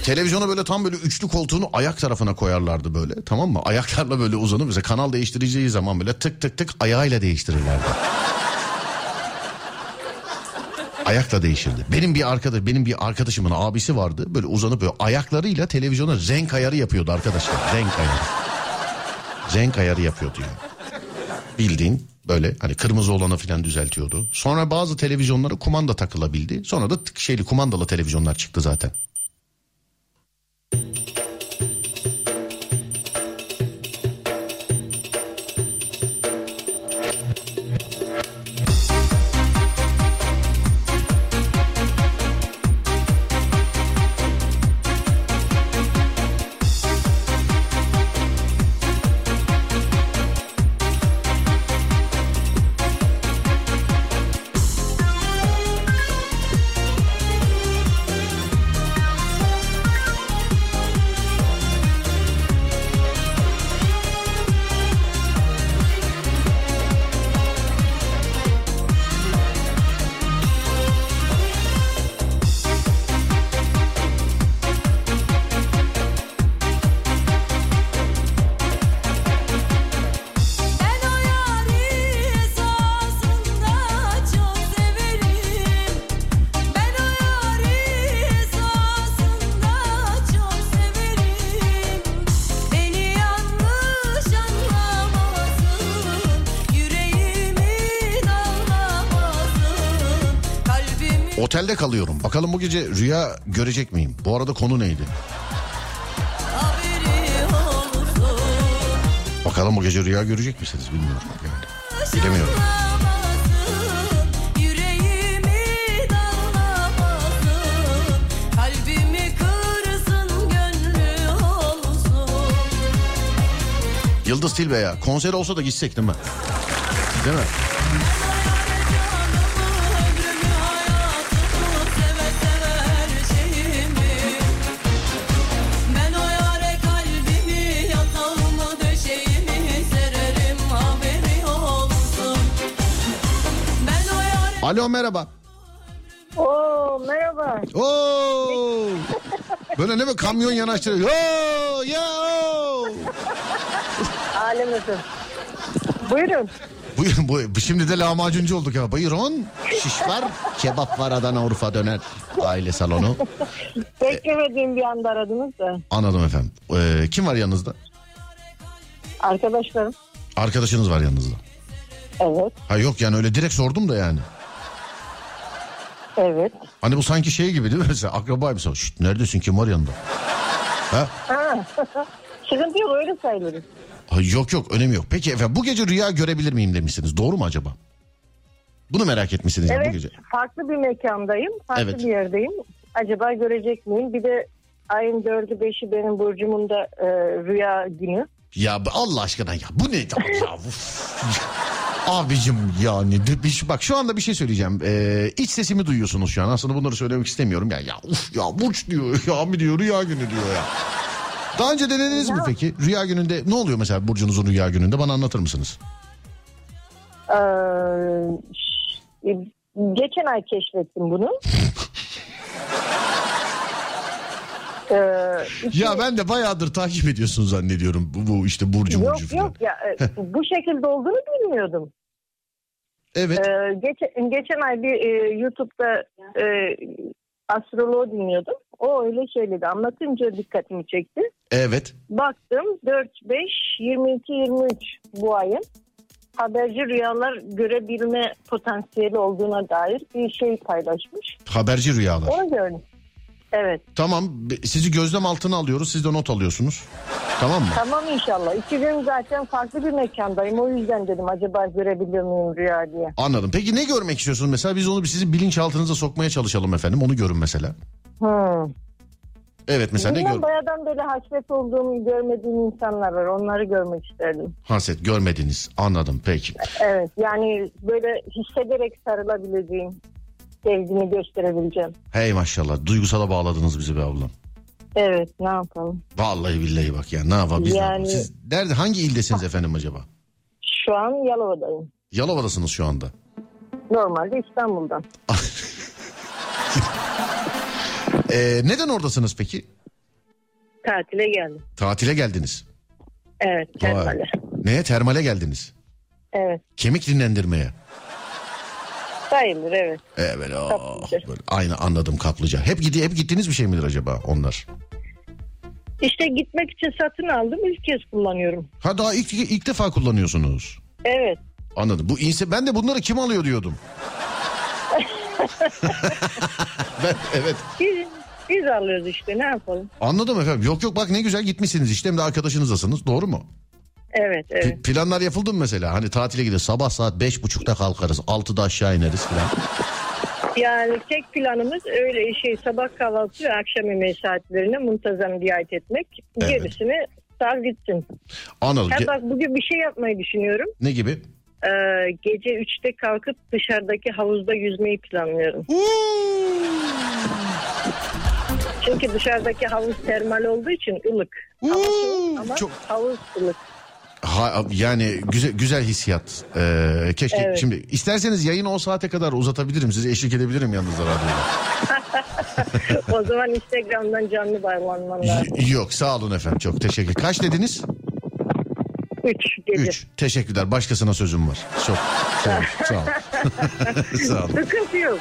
Televizyona böyle tam böyle üçlü koltuğunu ayak tarafına koyarlardı böyle tamam mı? Ayaklarla böyle uzanıp mesela kanal değiştireceği zaman böyle tık tık tık ayağıyla değiştirirlerdi. Ayakla değişirdi. Benim bir arkadaş, benim bir arkadaşımın abisi vardı. Böyle uzanıp böyle ayaklarıyla televizyona renk ayarı yapıyordu arkadaşlar. Renk ayarı. Renk ayarı yapıyordu yani. Bildiğin böyle hani kırmızı olanı falan düzeltiyordu. Sonra bazı televizyonlara kumanda takılabildi. Sonra da şeyli kumandalı televizyonlar çıktı zaten. Kalıyorum. Bakalım bu gece rüya görecek miyim? Bu arada konu neydi? Bakalım bu gece rüya görecek misiniz bilmiyorum yani. Bilemiyorum. Yıldız Tilbe ya. Konser olsa da gitsek değil mi? Değil mi? Alo merhaba. Oo merhaba. Oo! Böyle ne mi kamyon yanaştırıyor. Oo! Ya! oo! Alem efendim. Buyurun. Buyurun bu, şimdi de lahmacuncu olduk ya. Buyurun. Şiş var, kebap var, Adana, Urfa döner. Aile salonu. Beklemediğim bir anda aradınız da. Anladım efendim. Ee, kim var yanınızda? Arkadaşlarım. Arkadaşınız var yanınızda. Evet. Ha yok yani öyle direkt sordum da yani. Evet. Hani bu sanki şey gibi değil mi? Mesela akraba bir Şşt, neredesin kim var yanında? Ha? Ha. Sıkıntı yok öyle sayılırız. ha? Yok yok önemi yok. Peki efendim bu gece rüya görebilir miyim demişsiniz. Doğru mu acaba? Bunu merak etmişsiniz yani bu Evet. gece. Farklı bir mekandayım. Farklı Evet. bir yerdeyim. Acaba görecek miyim? Bir de ayın dördü beşi benim burcumun da e, rüya günü. Ya Allah aşkına ya bu ne ya? Abicim yani bir- bak şu anda bir şey söyleyeceğim. Ee, iç sesimi duyuyorsunuz şu an. Aslında bunları söylemek istemiyorum. Ya ya uf ya burç diyor ya mi diyor rüya günü diyor ya. Daha önce denediniz mi peki? Rüya gününde ne oluyor mesela burcunuzun rüya gününde bana anlatır mısınız? Ee, ş- geçen ay keşfettim bunu. Ee, Ya ben de bayağıdır takip ediyorsun zannediyorum bu, bu işte burcu burcu yok falan. yok ya e, bu şekilde olduğunu bilmiyordum. Evet. Ee, geçen, geçen ay bir e, YouTube'da e, astroloğu dinliyordum. O öyle söyledi. Anlatınca dikkatimi çekti. Evet. Baktım 4, 5, 22, 23 bu ayın haberci rüyalar görebilme potansiyeli olduğuna dair bir şey paylaşmış. Haberci rüyalar. Onu gördüm. Evet. Tamam sizi gözlem altına alıyoruz siz de not alıyorsunuz. Tamam mı? Tamam inşallah. İki gün zaten farklı bir mekandayım. O yüzden dedim acaba görebilir miyim rüya diye. Anladım. Peki ne görmek istiyorsunuz mesela? Biz onu sizin bilinçaltınıza sokmaya çalışalım efendim. Onu görün mesela. Hmm. Evet mesela ne Bilmem gör? bayadan beri hasret olduğum, görmediğim insanlar var. Onları görmek isterdim. Haset görmediniz. Anladım peki. Evet yani böyle hissederek sarılabileceğim, sevgimi gösterebileceğim. Hey maşallah duygusala bağladınız bizi be ablam. Evet ne yapalım. Vallahi billahi bak ya ne yapalım biz ne yapalım? Yani- Siz nerede hangi ildesiniz efendim acaba? Şu an Yalova'dayım. Yalova'dasınız şu anda. Normalde İstanbul'dan. Ee, neden oradasınız peki? Tatile geldim. Tatile geldiniz. Evet Vay. termale. Neye? Termale geldiniz. Evet Kemik dinlendirmeye. Sayılır evet. Evet. oh, Kaplıca. böyle aynı anladım kaplıca. Hep gidi hep gittiğiniz bir şey midir acaba onlar? İşte gitmek için satın aldım ilk kez kullanıyorum. Ha daha ilk ilk defa kullanıyorsunuz. Evet Anladım. Bu inse ben de bunları kim alıyor diyordum. ben evet biz, biz alıyoruz işte ne yapalım. anladım efendim. Yok yok bak ne güzel gitmişsiniz işte hem de arkadaşınızdasınız. Doğru mu? Evet P- evet. planlar yapıldı mı mesela? Hani tatile gideriz sabah saat beş buçukta kalkarız. Altıda aşağı ineriz falan. Yani tek planımız öyle şey sabah kahvaltı ve akşam yemeği saatlerine muntazam riayet etmek. Evet. Gerisini sar gitsin. Anladım. Ha bak bugün bir şey yapmayı düşünüyorum. ne gibi? Ee, gece 3'te kalkıp dışarıdaki havuzda yüzmeyi planlıyorum. Çünkü dışarıdaki havuz termal olduğu için ılık. Soğuk ama Çok havuz ılık. Ha, yani güzel güzel hissiyat. Ee, keşke Evet. şimdi isterseniz yayını o saate kadar uzatabilirim. Size eşlik edebilirim yanınızda radyoda. o zaman Instagram'dan canlı bağlanmam lazım. Yok sağ olun efendim çok teşekkür. Kaç dediniz? 3 gece. 3. Teşekkürler. Başkasına sözüm var. Çok sağ ol. Sağ ol. sağ ol. Sıkıntı yok.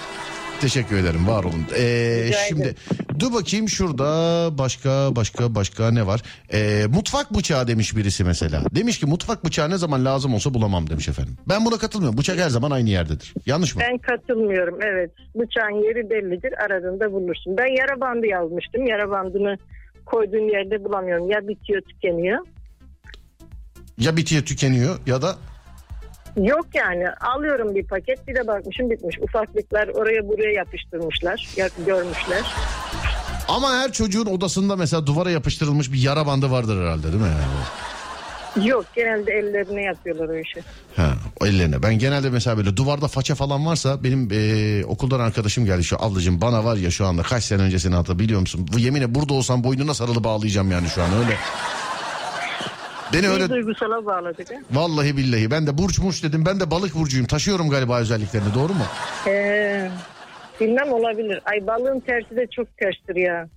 Teşekkür ederim var olun. Ee, şimdi dur bakayım şurada başka başka başka ne var? Ee, mutfak bıçağı demiş birisi mesela. Demiş ki mutfak bıçağı ne zaman lazım olsa bulamam demiş efendim. Ben buna katılmıyorum. Bıçak her zaman aynı yerdedir. Yanlış mı? Ben katılmıyorum evet. Bıçağın yeri bellidir aradığında bulursun. Ben yara bandı yazmıştım. Yara bandını koyduğum yerde bulamıyorum. Ya bitiyor tükeniyor. Ya bitiyor tükeniyor ya da Yok yani alıyorum bir paket bir de bakmışım bitmiş. Ufaklıklar oraya buraya yapıştırmışlar. Ya, görmüşler. ama her çocuğun odasında mesela duvara yapıştırılmış bir yara bandı vardır herhalde değil mi? Yani? Yok genelde ellerine yapıyorlar o işi. Ha, o ellerine. Ben genelde mesela böyle duvarda faça falan varsa benim eee, okuldan arkadaşım geldi şu ablacığım bana var ya şu anda kaç sene öncesini hatırla biliyor musun? Bu yemine burada olsam boynuna sarılı bağlayacağım yani şu an öyle. Beni öyle duygusala bağladık. vallahi billahi ben de burç murç dedim ben de balık burcuyum taşıyorum galiba özelliklerini doğru mu? Ee, bilmem olabilir. Ay balığın tersi de çok terstir ya.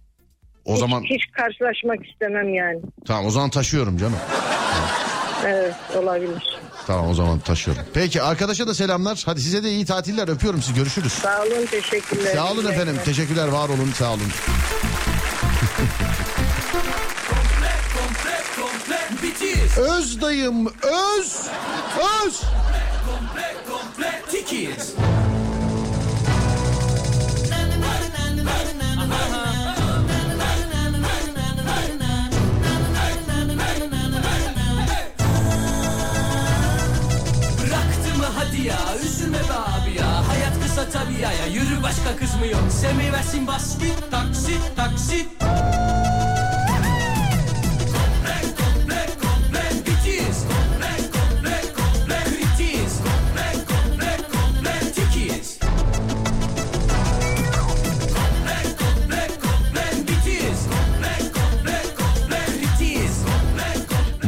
O zaman Hiç karşılaşmak istemem yani. tamam o zaman taşıyorum canım. Evet olabilir. Tamam o zaman taşıyorum. Peki arkadaşa da selamlar. Hadi size de iyi tatiller öpüyorum sizi görüşürüz. Sağ olun teşekkürler. Sağ olun efendim. Teşekkürler. Var olun. Sağ olun. Öz dayım. Öz. Öz. tikiz. Bıraktı mı hadi ya üzülme be abi ya Hayat kısa tabi ya ya yürü başka kız mı yok Sevmeyi bas git taksit taksit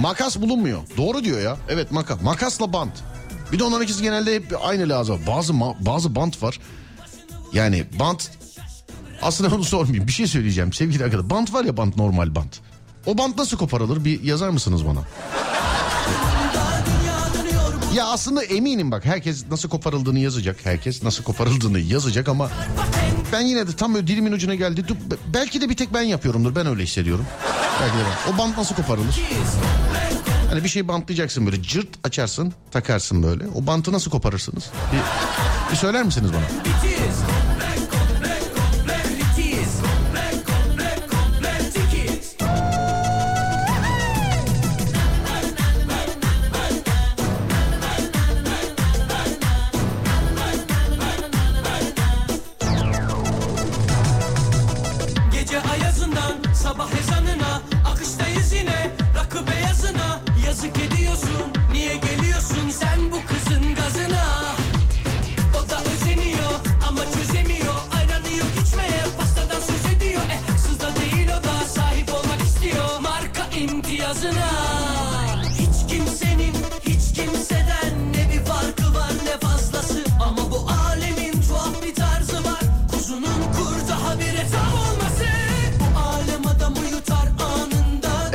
Makas bulunmuyor. Doğru diyor ya. Evet makas. Makasla bant. Bir de onların ikisi genelde hep aynı lazım. Bazı bazı bant var. Yani bant aslında onu sormayayım. Bir şey söyleyeceğim sevgili arkadaşlar. Bant var ya bant normal bant. O bant nasıl koparılır? Bir yazar mısınız bana? Ya aslında eminim bak herkes nasıl koparıldığını yazacak. Herkes nasıl koparıldığını yazacak ama ben yine de tam böyle dilimin ucuna geldi. Dur, be- belki de bir tek ben yapıyorumdur. Ben öyle hissediyorum. Belki de ben. O bant nasıl koparılır? Hani bir şey bantlayacaksın böyle cırt açarsın takarsın böyle. O bantı nasıl koparırsınız? Bir, bir söyler misiniz bana?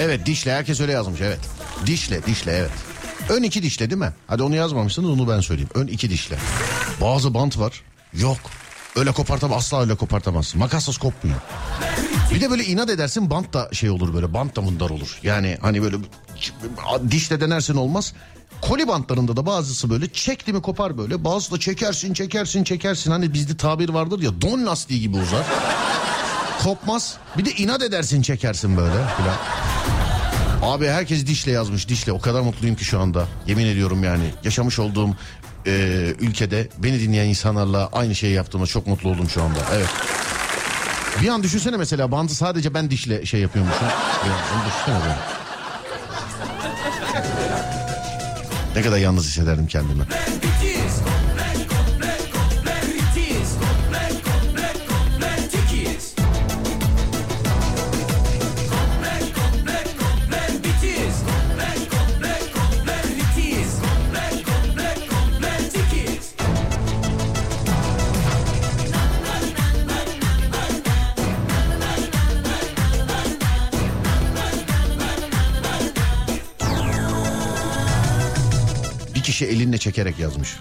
Evet dişle herkes öyle yazmış evet. Dişle dişle evet. Ön iki dişle değil mi? Hadi onu yazmamışsınız onu ben söyleyeyim. Ön iki dişle. Bazı bant var. Yok. Öyle kopartamaz asla öyle kopartamazsın. Makasla kopmuyor. Bir de böyle inat edersin bant da şey olur böyle bant da mundar olur. Yani hani böyle dişle denersin olmaz. Koli bantlarında da bazısı böyle çekti mi kopar böyle. Bazısı da çekersin çekersin çekersin. Hani bizde tabir vardır ya don lastiği gibi uzar. Kopmaz. Bir de inat edersin çekersin böyle filan. Abi herkes dişle yazmış dişle. O kadar mutluyum ki şu anda. Yemin ediyorum yani. Yaşamış olduğum e, ülkede beni dinleyen insanlarla aynı şeyi yaptığıma çok mutlu oldum şu anda. Evet. Bir an düşünsene mesela bandı sadece ben dişle şey yapıyormuşum. An, onu düşünsene böyle. Ne kadar yalnız hissederdim kendimi. kişi elinle çekerek yazmış.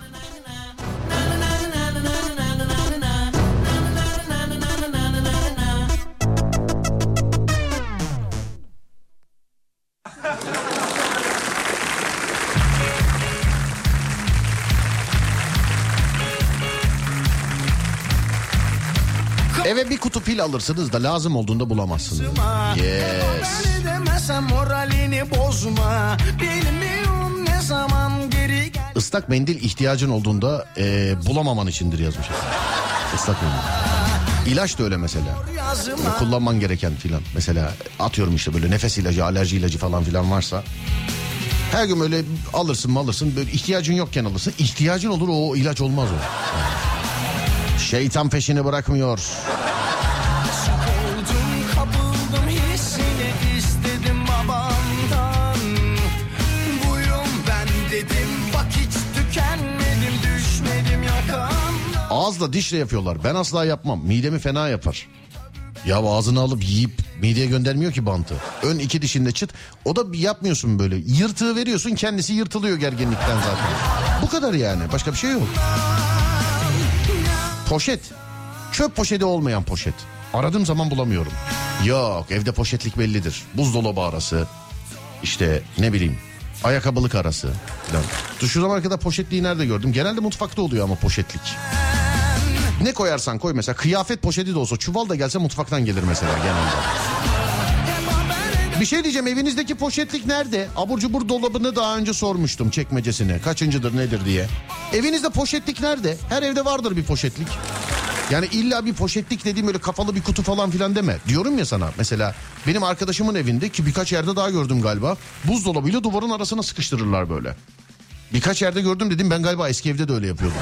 Eve bir kutu pil alırsınız da lazım olduğunda bulamazsınız. Yes. Islak mendil ihtiyacın olduğunda e, bulamaman içindir yazmış. Islak mendil. İlaç da öyle mesela. Yazıma. Kullanman gereken filan. Mesela atıyorum işte böyle nefes ilacı, alerji ilacı falan filan varsa. Her gün böyle alırsın mı alırsın. Böyle ihtiyacın yokken alırsın. İhtiyacın olur o ilaç olmaz o. Şeytan peşini bırakmıyor. Ağızla dişle yapıyorlar. Ben asla yapmam. Midemi fena yapar. Ya ağzını alıp yiyip mideye göndermiyor ki bantı. Ön iki dişinde çıt. O da yapmıyorsun böyle. Yırtığı veriyorsun kendisi yırtılıyor gerginlikten zaten. Bu kadar yani. Başka bir şey yok. Poşet. Çöp poşeti olmayan poşet. Aradığım zaman bulamıyorum. Yok evde poşetlik bellidir. Buzdolabı arası. İşte ne bileyim ayakkabılık arası. Falan. Şu zamana kadar poşetliği nerede gördüm? Genelde mutfakta oluyor ama poşetlik. Ne koyarsan koy mesela kıyafet poşeti de olsa çuval da gelse mutfaktan gelir mesela genelde. Bir şey diyeceğim evinizdeki poşetlik nerede? Abur cubur dolabını daha önce sormuştum çekmecesine. Kaçıncıdır nedir diye. Evinizde poşetlik nerede? Her evde vardır bir poşetlik. Yani illa bir poşetlik dediğim öyle kafalı bir kutu falan filan deme. Diyorum ya sana mesela benim arkadaşımın evinde ki birkaç yerde daha gördüm galiba. Buzdolabıyla duvarın arasına sıkıştırırlar böyle. Birkaç yerde gördüm dedim ben galiba eski evde de öyle yapıyordum.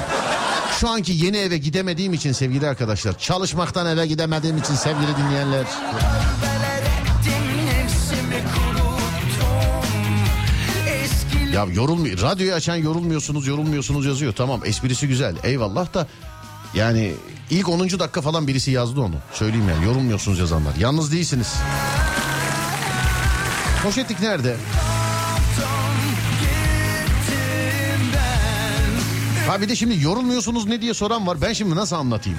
Şu anki yeni eve gidemediğim için sevgili arkadaşlar. Çalışmaktan eve gidemediğim için sevgili dinleyenler. Ya yorulmuyor. Radyoyu açan yorulmuyorsunuz yorulmuyorsunuz yazıyor. Tamam esprisi güzel eyvallah da yani ilk 10. dakika falan birisi yazdı onu. Söyleyeyim yani yorulmuyorsunuz yazanlar. Yalnız değilsiniz. Poşetlik nerede? Ha bir de şimdi yorulmuyorsunuz ne diye soran var. Ben şimdi nasıl anlatayım?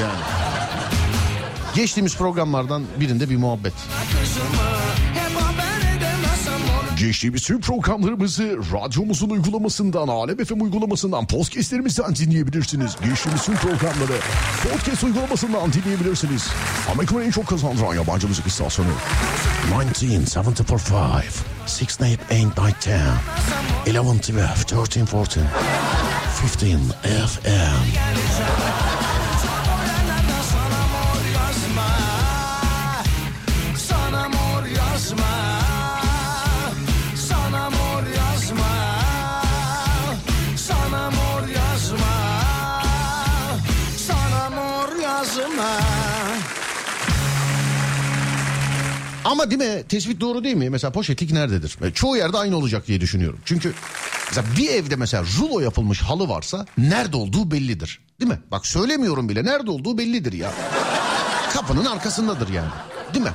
Yani. Geçtiğimiz programlardan birinde bir muhabbet. Geçtiğimiz tüm programlarımızı radyomuzun uygulamasından, Alem FM uygulamasından, podcastlerimizden dinleyebilirsiniz. Geçtiğimiz tüm programları podcast uygulamasından dinleyebilirsiniz. Amerika'nın en çok kazandıran yabancı müzik istasyonu. 1975, 6, 8, 8, 9, 10, 11, 12, 13, 14, 15 FM. Ama değil mi tespit doğru değil mi? Mesela poşetlik nerededir? E, Çoğu yerde aynı olacak diye düşünüyorum. Çünkü mesela bir evde mesela rulo yapılmış halı varsa nerede olduğu bellidir. Değil mi? Bak söylemiyorum bile nerede olduğu bellidir ya. Kapının arkasındadır yani. Değil mi?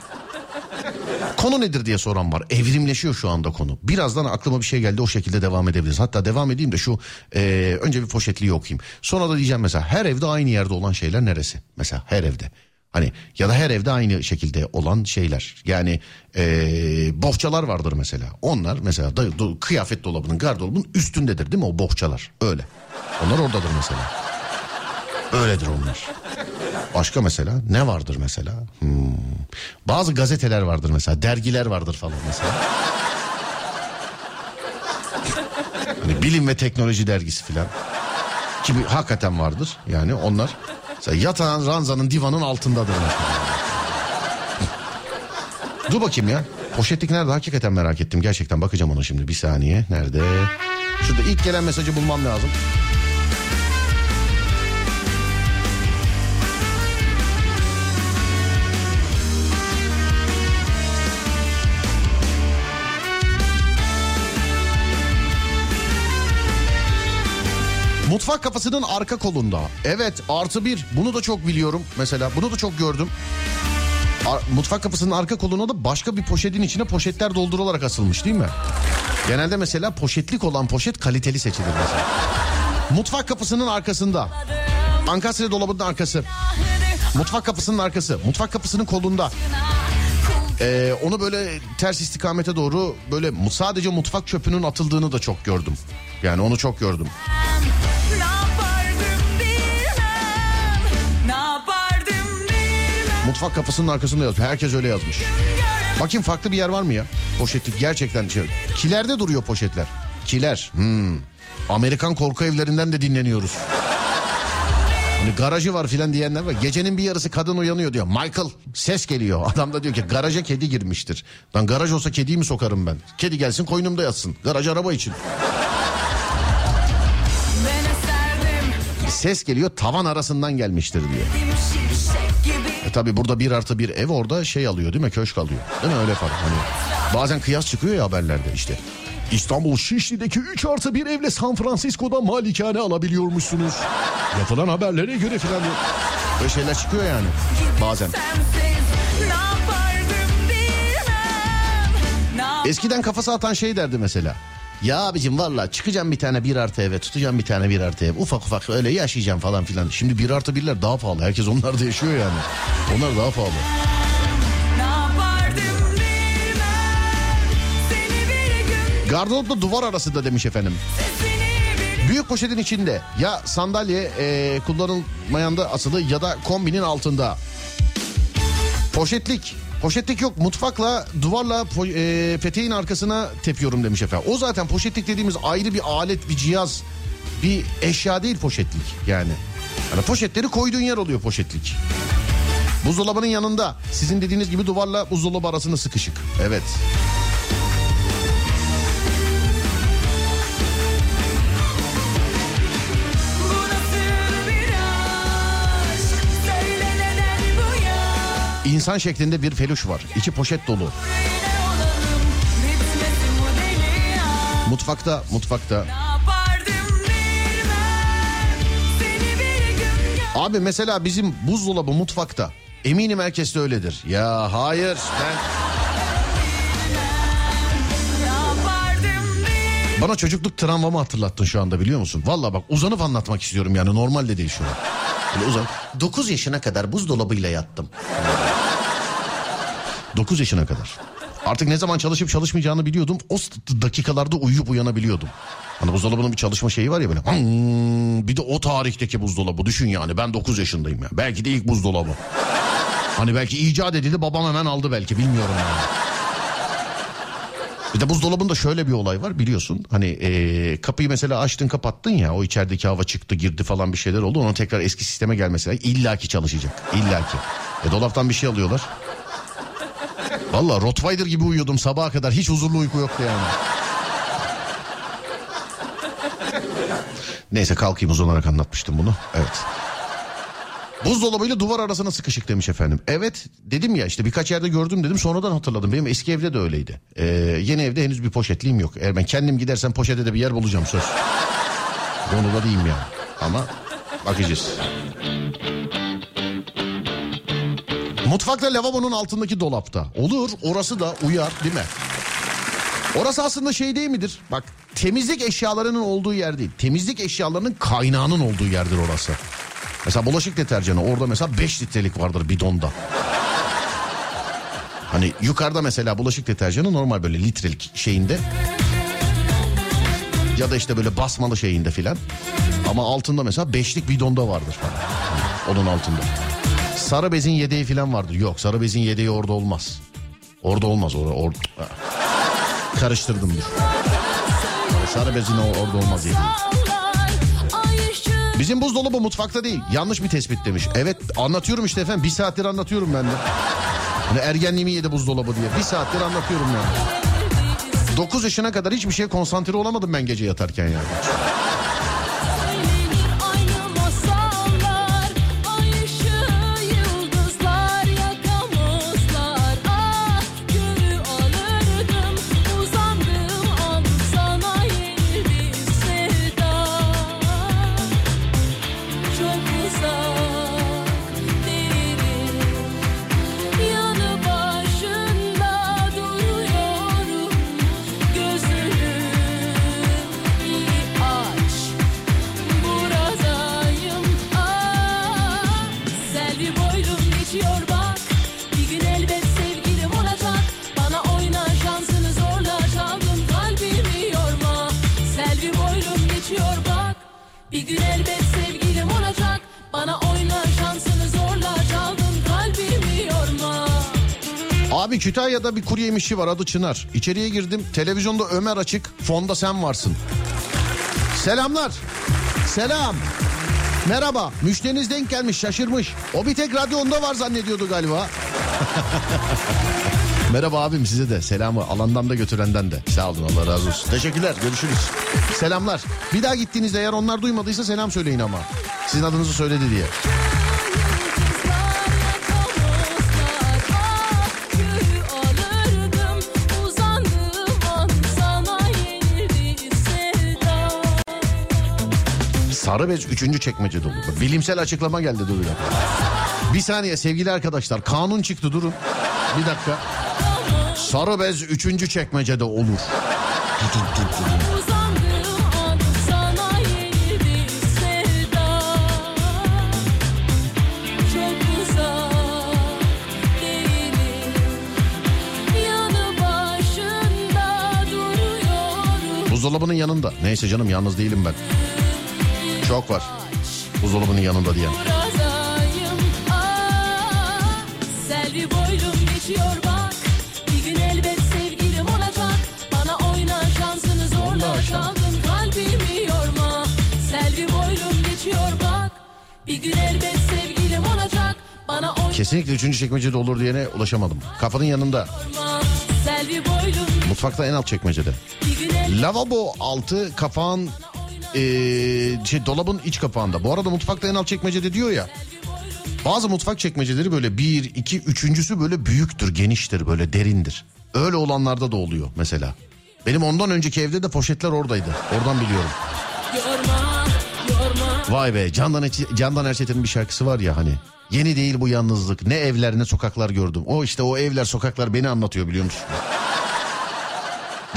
Konu nedir diye soran var. Evrimleşiyor şu anda konu. Birazdan aklıma bir şey geldi o şekilde devam edebiliriz. Hatta devam edeyim de şu e, önce bir poşetliği okuyayım. Sonra da diyeceğim mesela her evde aynı yerde olan şeyler neresi? Mesela her evde. Hani ya da her evde aynı şekilde olan şeyler. Yani e, bohçalar vardır mesela. Onlar mesela da, do- kıyafet dolabının gardırobunun üstündedir değil mi o bohçalar? Öyle. Onlar oradadır mesela. Öyledir onlar. Başka mesela ne vardır mesela? Hmm. Bazı gazeteler vardır mesela, dergiler vardır falan mesela. hani bilim ve teknoloji dergisi falan. Ki bir- hakikaten vardır yani onlar. Mesela yatağın ranzanın divanın altındadır. Dur bakayım ya. Poşetlik nerede? Hakikaten merak ettim. Gerçekten bakacağım ona şimdi. Bir saniye. Nerede? Şurada ilk gelen mesajı bulmam lazım. Mutfak kafasının arka kolunda. Evet artı bir. Bunu da çok biliyorum mesela. Bunu da çok gördüm. Ar- mutfak kapısının arka koluna da başka bir poşetin içine poşetler doldurularak asılmış değil mi? Genelde mesela poşetlik olan poşet kaliteli seçilir mesela. Mutfak kapısının arkasında. Ankastre dolabının arkası. Mutfak kapısının arkası. Mutfak kapısının kolunda. Ee, onu böyle ters istikamete doğru böyle sadece mutfak çöpünün atıldığını da çok gördüm. Yani onu çok gördüm. Mutfak kafasının arkasında yazmış. Herkes öyle yazmış. Bakayım farklı bir yer var mı ya? Poşetlik gerçekten şey. Kilerde duruyor poşetler. Kiler. Hmm. Amerikan korku evlerinden de dinleniyoruz. Hani garajı var filan diyenler var. Gecenin bir yarısı kadın uyanıyor diyor. Michael ses geliyor. Adam da diyor ki garaja kedi girmiştir. Lan garaj olsa kediyi mi sokarım ben? Kedi gelsin koynumda yatsın. Garaj araba için. Ses geliyor tavan arasından gelmiştir diyor. E tabi burada bir artı bir ev orada şey alıyor değil mi? Köşk alıyor. Değil mi öyle falan. Hani bazen kıyas çıkıyor ya haberlerde işte. İstanbul Şişli'deki 3 artı bir evle San Francisco'da malikane alabiliyormuşsunuz. Yapılan haberlere göre filan. Böyle şeyler çıkıyor yani bazen. Eskiden kafası atan şey derdi mesela. Ya abicim valla çıkacağım bir tane bir artı eve tutacağım bir tane bir artı ev ufak ufak öyle yaşayacağım falan filan. Şimdi bir artı birler daha pahalı herkes onlarda yaşıyor yani. Onlar daha pahalı. Gardıropla duvar arasında demiş efendim. Büyük poşetin içinde ya sandalye e, kullanılmayan da asılı ya da kombinin altında. Poşetlik. Poşetlik yok mutfakla duvarla e, peteğin arkasına tepiyorum demiş efendim. O zaten poşetlik dediğimiz ayrı bir alet bir cihaz bir eşya değil poşetlik yani. Yani poşetleri koyduğun yer oluyor poşetlik. Buzdolabının yanında sizin dediğiniz gibi duvarla buzdolabı arasında sıkışık. Evet. Bu İnsan şeklinde bir feluş var. İçi poşet dolu. Mutfakta, mutfakta. Abi mesela bizim buzdolabı mutfakta. Eminim herkes de öyledir. Ya hayır ben... Bana çocukluk travmamı hatırlattın şu anda biliyor musun? Valla bak uzanıp anlatmak istiyorum yani normal de değil şu an. Böyle uzan. 9 yaşına kadar buzdolabıyla yattım. 9 yaşına kadar. Artık ne zaman çalışıp çalışmayacağını biliyordum. O dakikalarda uyuyup uyanabiliyordum. Hani buzdolabının bir çalışma şeyi var ya böyle. Bir de o tarihteki buzdolabı düşün yani. Ben 9 yaşındayım ya. Belki de ilk buzdolabı. Hani belki icat edildi babam hemen aldı belki bilmiyorum yani. Bir de buzdolabında şöyle bir olay var biliyorsun. Hani eee, kapıyı mesela açtın kapattın ya o içerideki hava çıktı girdi falan bir şeyler oldu. Onun tekrar eski sisteme gelmesi illaki çalışacak. illaki. E dolaptan bir şey alıyorlar. Valla Rottweiler gibi uyuyordum sabaha kadar. Hiç huzurlu uyku yoktu yani. Neyse kalkayım uzanarak anlatmıştım bunu. Evet. Buzdolabıyla duvar arasına sıkışık demiş efendim. Evet dedim ya işte birkaç yerde gördüm dedim sonradan hatırladım. Benim eski evde de öyleydi. Ee, yeni evde henüz bir poşetliğim yok. Eğer ben kendim gidersem poşete de bir yer bulacağım söz. Onu da diyeyim yani. Ama bakacağız. Mutfakta lavabonun altındaki dolapta. Olur orası da uyar değil mi? Orası aslında şey değil midir? Bak temizlik eşyalarının olduğu yer değil. Temizlik eşyalarının kaynağının olduğu yerdir orası. Mesela bulaşık deterjanı orada mesela 5 litrelik vardır bidonda. Hani yukarıda mesela bulaşık deterjanı normal böyle litrelik şeyinde. Ya da işte böyle basmalı şeyinde filan. Ama altında mesela beşlik bidonda vardır falan. Hani onun altında. Sarı bezin yedeği filan vardır. Yok sarı bezin yedeği orada olmaz. Orada olmaz. Orada, or... Karıştırdım dur. Sarı bezin orada olmaz yedeği. Bizim buzdolabı mutfakta değil. Yanlış bir tespit demiş. Evet anlatıyorum işte efendim. Bir saattir anlatıyorum ben de. Hani ergenliğimi yedi buzdolabı diye. Bir saattir anlatıyorum yani. 9 yaşına kadar hiçbir şeye konsantre olamadım ben gece yatarken yani. Abi Kütahya'da bir kuru yemişçi var adı Çınar. İçeriye girdim televizyonda Ömer açık fonda sen varsın. Selamlar. Selam. Merhaba. Müşteriniz denk gelmiş şaşırmış. O bir tek radyo onda var zannediyordu galiba. Merhaba abim size de selamı alandan da götürenden de. Sağ olun Allah razı olsun. Teşekkürler görüşürüz. Selamlar. Bir daha gittiğinizde eğer onlar duymadıysa selam söyleyin ama. Sizin adınızı söyledi diye. Sarı bez 3. çekmecede olur. Bilimsel açıklama geldi dur bir saniye sevgili arkadaşlar kanun çıktı durun. Bir dakika. Sarı bez 3. çekmecede olur. Buzdolabının yanında. Neyse canım yalnız değilim ben. Çok var. Buzdolabının yanında diyen. Selvi boylum geçiyor bak Bir gün elbet sevgilim olacak Bana oyna şansını zorla Çaldın kalbimi yorma Selvi boylum geçiyor bak Bir gün elbet sevgilim olacak Bana oyna Kesinlikle 3. çekmecede olur diyene ulaşamadım. Kafanın yanında. Mutfakta en alt çekmecede. Lavabo altı kapağın eee, şey dolabın iç kapağında. Bu arada mutfakta en alt çekmecede diyor ya. Bazı mutfak çekmeceleri böyle bir, iki, üçüncüsü böyle büyüktür, geniştir, böyle derindir. Öyle olanlarda da oluyor mesela. Benim ondan önceki evde de poşetler oradaydı. Oradan biliyorum. yorma Yorma Vay be Candan, Candan Erçetin'in bir şarkısı var ya hani. Yeni değil bu yalnızlık. Ne evler ne sokaklar gördüm. O işte o evler sokaklar beni anlatıyor biliyor musun?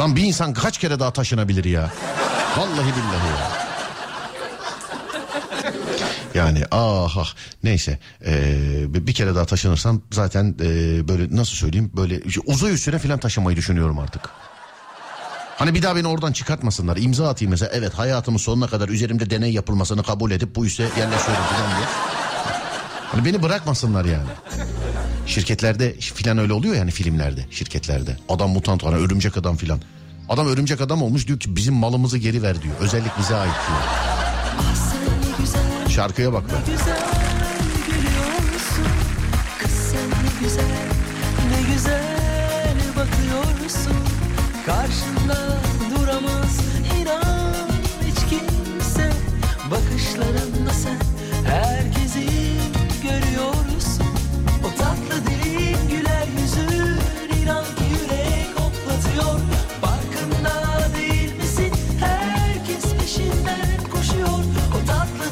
Lan bir insan kaç kere daha taşınabilir ya? Vallahi billahi ya. Yani ah ah neyse ee, bir kere daha taşınırsam zaten ee, böyle nasıl söyleyeyim böyle uzay üstüne falan taşımayı düşünüyorum artık. Hani bir daha beni oradan çıkartmasınlar. İmza atayım mesela. Evet hayatımın sonuna kadar üzerimde deney yapılmasını kabul edip bu üsse yerleşiyorum falan diye. Hani beni bırakmasınlar yani. Şirketlerde filan öyle oluyor yani filmlerde, şirketlerde. Adam mutant hani örümcek adam filan. Adam örümcek adam olmuş diyor ki bizim malımızı geri ver diyor. Özellik bize ait diyor. Şarkıya bak be. Karşında duramaz inan hiç kimse Bakışlarında sen herkesi görüyorsun O tatlı dilin güler yüzün inan tatlı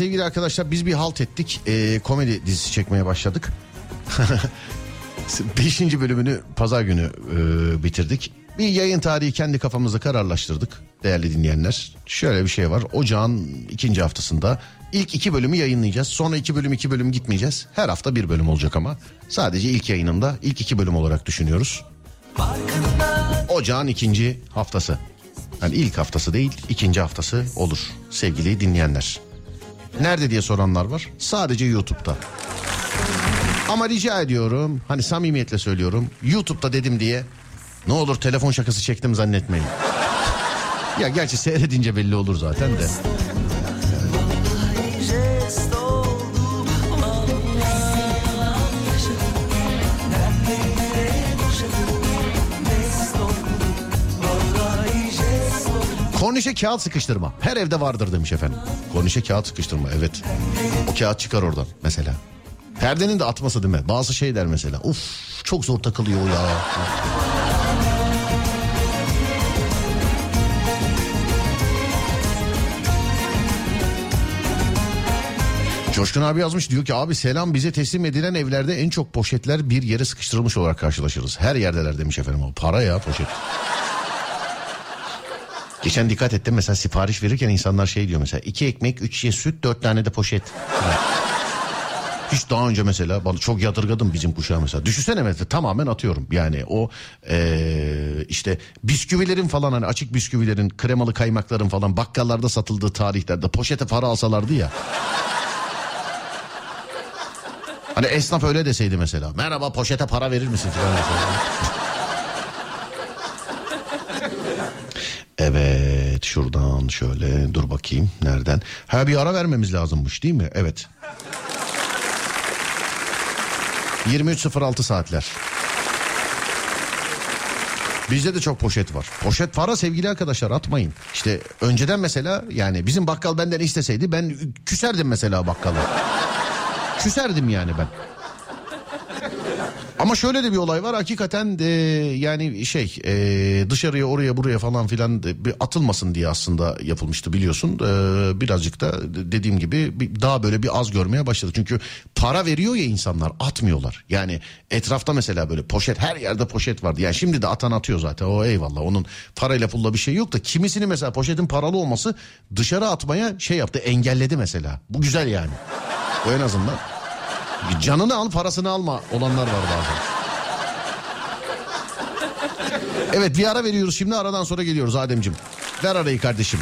sevgili arkadaşlar biz bir halt ettik. Ee, komedi dizisi çekmeye başladık. Beşinci bölümünü pazar günü e, bitirdik. Bir yayın tarihi kendi kafamızda kararlaştırdık değerli dinleyenler. Şöyle bir şey var. Ocağın ikinci haftasında ilk iki bölümü yayınlayacağız. Sonra iki bölüm iki bölüm gitmeyeceğiz. Her hafta bir bölüm olacak ama. Sadece ilk yayınında ilk iki bölüm olarak düşünüyoruz. Ocağın ikinci haftası. Yani ilk haftası değil ikinci haftası olur sevgili dinleyenler. Nerede diye soranlar var. Sadece YouTube'da. Ama rica ediyorum hani samimiyetle söylüyorum YouTube'da dedim diye ne olur telefon şakası çektim zannetmeyin. ya gerçi seyredince belli olur zaten de. Kornişe kağıt sıkıştırma. Her evde vardır demiş efendim. Kornişe kağıt sıkıştırma evet. O kağıt çıkar oradan mesela. Perdenin de atması değil mi? Bazı şey der mesela. Uf çok zor takılıyor ya. Coşkun abi yazmış diyor ki abi selam bize teslim edilen evlerde en çok poşetler bir yere sıkıştırılmış olarak karşılaşırız. Her yerdeler demiş efendim. O para ya poşet. Geçen dikkat ettim mesela sipariş verirken insanlar şey diyor mesela iki ekmek üç şişe süt dört tane de poşet. Hiç daha önce mesela bana çok yadırgadım bizim kuşağı mesela. Düşünsene mesela tamamen atıyorum. Yani o eee, işte bisküvilerin falan hani açık bisküvilerin kremalı kaymakların falan bakkallarda satıldığı tarihlerde poşete para alsalardı ya. Hani esnaf öyle deseydi mesela. Merhaba poşete para verir misin falan mesela. Evet şuradan şöyle dur bakayım nereden. Ha bir ara vermemiz lazımmış değil mi? Evet. 23.06 saatler. Bizde de çok poşet var. Poşet para sevgili arkadaşlar atmayın. İşte önceden mesela yani bizim bakkal benden isteseydi ben küserdim mesela bakkala. küserdim yani ben. Ama şöyle de bir olay var hakikaten de yani şey e, dışarıya oraya buraya falan filan bir atılmasın diye aslında yapılmıştı biliyorsun. E, birazcık da dediğim gibi bir, daha böyle bir az görmeye başladık. Çünkü para veriyor ya insanlar atmıyorlar. Yani etrafta mesela böyle poşet her yerde poşet vardı. Yani şimdi de atan atıyor zaten o eyvallah onun parayla pulla bir şey yok da kimisini mesela poşetin paralı olması dışarı atmaya şey yaptı engelledi mesela. Bu güzel yani. O en azından. Canını al parasını alma olanlar var bazen. Evet bir ara veriyoruz şimdi aradan sonra geliyoruz Ademcim. Ver arayı kardeşim.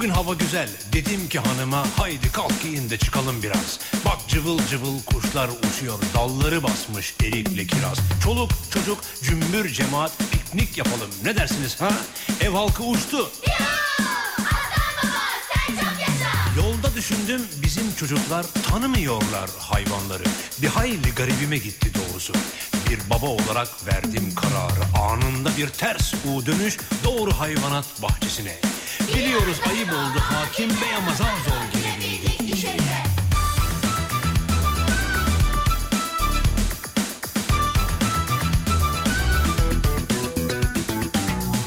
Bugün hava güzel dedim ki hanıma haydi kalk giyin de çıkalım biraz. Bak cıvıl cıvıl kuşlar uçuyor dalları basmış erikle kiraz. Çoluk çocuk cümbür cemaat piknik yapalım ne dersiniz ha? Ev halkı uçtu. Yolda düşündüm bizim çocuklar tanımıyorlar hayvanları. Bir hayli garibime gitti doğrusu. Bir baba olarak verdim kararı. Anında bir ters U dönüş doğru hayvanat bahçesine. Biliyoruz ayıp oldu hakim bey ama zar zor girebildik.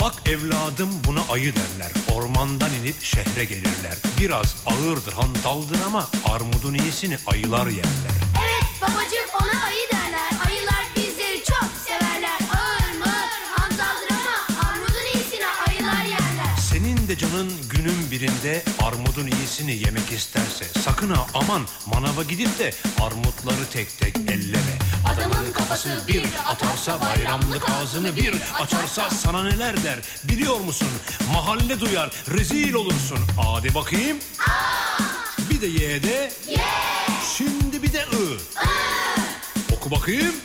Bak evladım buna ayı derler. Ormandan inip şehre gelirler. Biraz ağırdır hantaldır ama armudun iyisini ayılar yerler. Evet babacığım canın günün birinde armudun iyisini yemek isterse sakın ha aman manava gidip de armutları tek tek elleme. Adamın kafası bir atarsa bayramlık ağzını bir açarsa sana neler der biliyor musun? Mahalle duyar rezil olursun. Hadi bakayım. Bir de ye de. Şimdi bir de ı. Oku bakayım.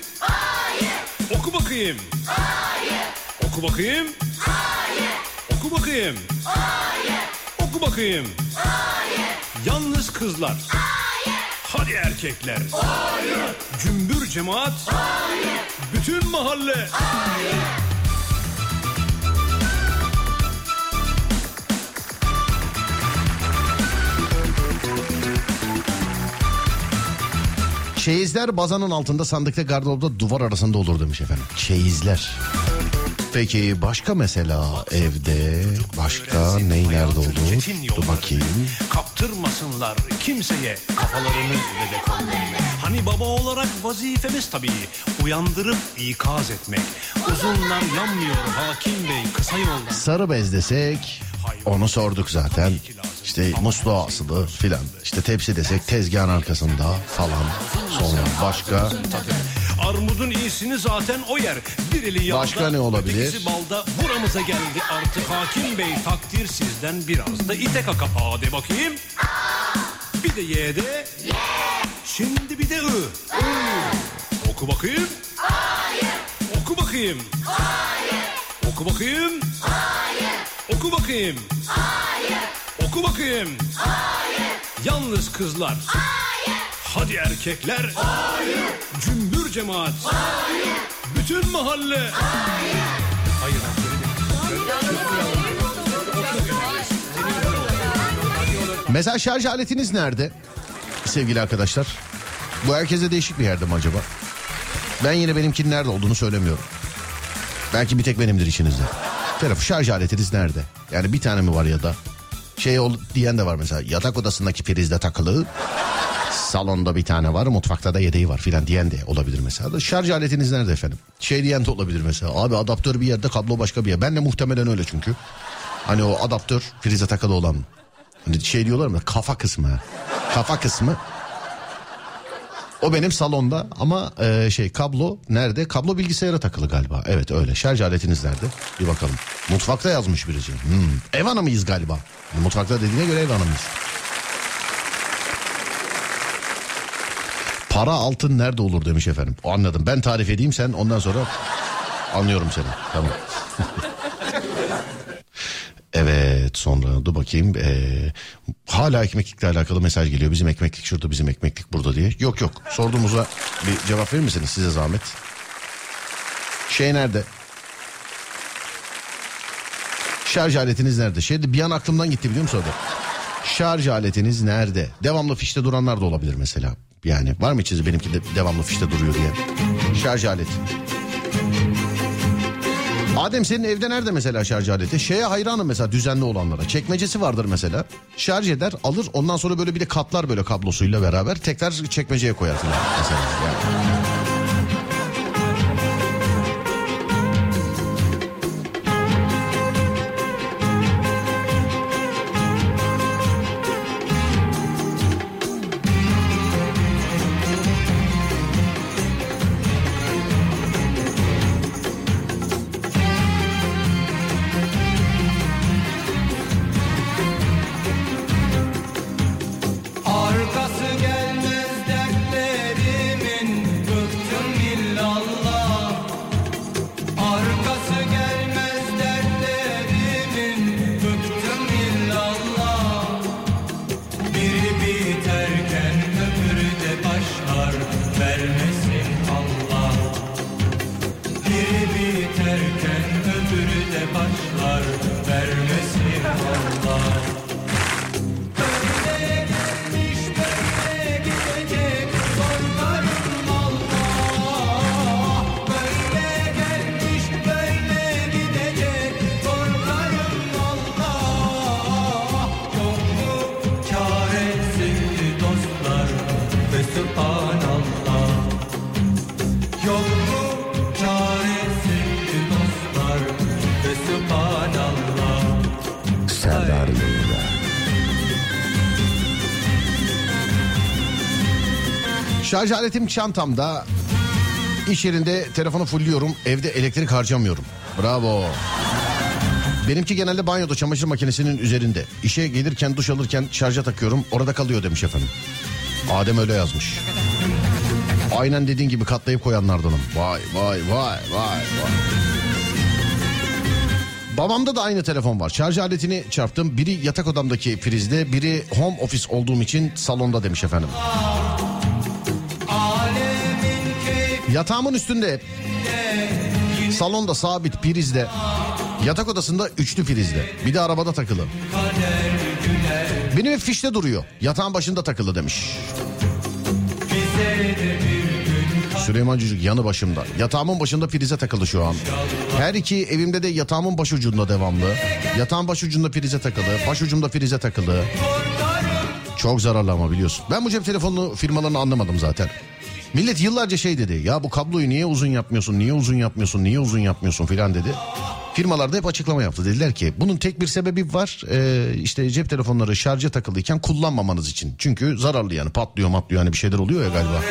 Oku bakayım. Oku bakayım. Oku bakayım. Oku bakayım. Yalnız kızlar. Hadi erkekler. Cümbür cemaat. Bütün mahalle. Çeyizler bazanın altında sandıkta gardıropta duvar arasında olur demiş efendim. Çeyizler. Peki başka mesela evde başka ney nerede olur? Dur bakayım. Kaptırmasınlar kimseye kafalarını kollarını. Hani baba olarak vazifemiz tabii uyandırıp ikaz etmek. Uzunlar yanmıyor hakim bey kısa yoldan. Sarı bez desek onu sorduk zaten. İşte musluğa asılı filan. İşte tepsi desek tezgahın arkasında falan. Sonra başka Armudun iyisini zaten o yer. Bir eli yağda, Başka ne olabilir? balda. Buramıza geldi artık hakim bey. Takdir sizden biraz da ite kaka. Hadi bakayım. Bir de ye de. Şimdi bir de ı. I. Oku bakayım. Oku bakayım. Oku bakayım. Oku bakayım. Oku bakayım. Yalnız kızlar. Hadi erkekler. Cümbür cemaat. Bütün mahalle. Hayır. Mesela şarj aletiniz nerede? Sevgili arkadaşlar. Bu herkese değişik bir yerde mi acaba? Ben yine benimkinin nerede olduğunu söylemiyorum. Belki bir tek benimdir içinizde. Telefon şarj aletiniz nerede? Yani bir tane mi var ya da? Şey ol, diyen de var mesela. Yatak odasındaki prizde takılı. Salonda bir tane var, mutfakta da yedeği var filan diyen de olabilir mesela. Şarj aletiniz nerede efendim? Şey diyen de olabilir mesela. Abi adaptör bir yerde, kablo başka bir yer. Ben de muhtemelen öyle çünkü. Hani o adaptör prize takılı olan. Hani şey diyorlar mı? Kafa kısmı. Kafa kısmı. O benim salonda ama e, şey kablo nerede? Kablo bilgisayara takılı galiba. Evet öyle. Şarj aletiniz nerede? Bir bakalım. Mutfakta yazmış birisi. Hmm. Ev hanımıyız galiba. Mutfakta dediğine göre ev hanımıyız. Para altın nerede olur demiş efendim. O anladım. Ben tarif edeyim sen ondan sonra anlıyorum seni. Tamam. Evet sonra dur bakayım. Ee, hala ekmeklikle alakalı mesaj geliyor. Bizim ekmeklik şurada bizim ekmeklik burada diye. Yok yok sorduğumuza bir cevap verir misiniz size zahmet? Şey nerede? Şarj aletiniz nerede? Şeyde bir an aklımdan gitti biliyor musun orada? Şarj aletiniz nerede? Devamlı fişte duranlar da olabilir mesela. Yani var mı içinizde benimki de devamlı fişte duruyor diye. Şarj aleti. Adem senin evde nerede mesela şarj aleti? Şeye hayranım mesela düzenli olanlara. Çekmecesi vardır mesela. Şarj eder alır ondan sonra böyle bir de katlar böyle kablosuyla beraber tekrar çekmeceye koyar falan mesela. Yani. Serdar yayında. Şarj aletim çantamda. İş yerinde telefonu fulliyorum. Evde elektrik harcamıyorum. Bravo. Benimki genelde banyoda çamaşır makinesinin üzerinde. İşe gelirken duş alırken şarja takıyorum. Orada kalıyor demiş efendim. Adem öyle yazmış. Aynen dediğin gibi katlayıp koyanlardanım. Vay vay vay vay vay. Babamda da aynı telefon var. Şarj aletini çarptım. Biri yatak odamdaki prizde, biri home office olduğum için salonda demiş efendim. Yatağımın üstünde salonda sabit prizde, yatak odasında üçlü prizde. Bir de arabada takılı. Benim hep fişte duruyor. Yatağın başında takılı demiş. Süleyman Cücük yanı başımda. Yatağımın başında prize takılı şu an. Her iki evimde de yatağımın başucunda devamlı. Yatağın başucunda prize takılı. Başucumda prize takılı. Çok zararlı ama biliyorsun. Ben bu cep telefonu firmalarını anlamadım zaten. Millet yıllarca şey dedi. Ya bu kabloyu niye uzun yapmıyorsun, niye uzun yapmıyorsun, niye uzun yapmıyorsun filan dedi. Firmalar da hep açıklama yaptı. Dediler ki bunun tek bir sebebi var. Ee, işte cep telefonları şarja takılıyken kullanmamanız için. Çünkü zararlı yani patlıyor matlıyor hani bir şeyler oluyor ya galiba.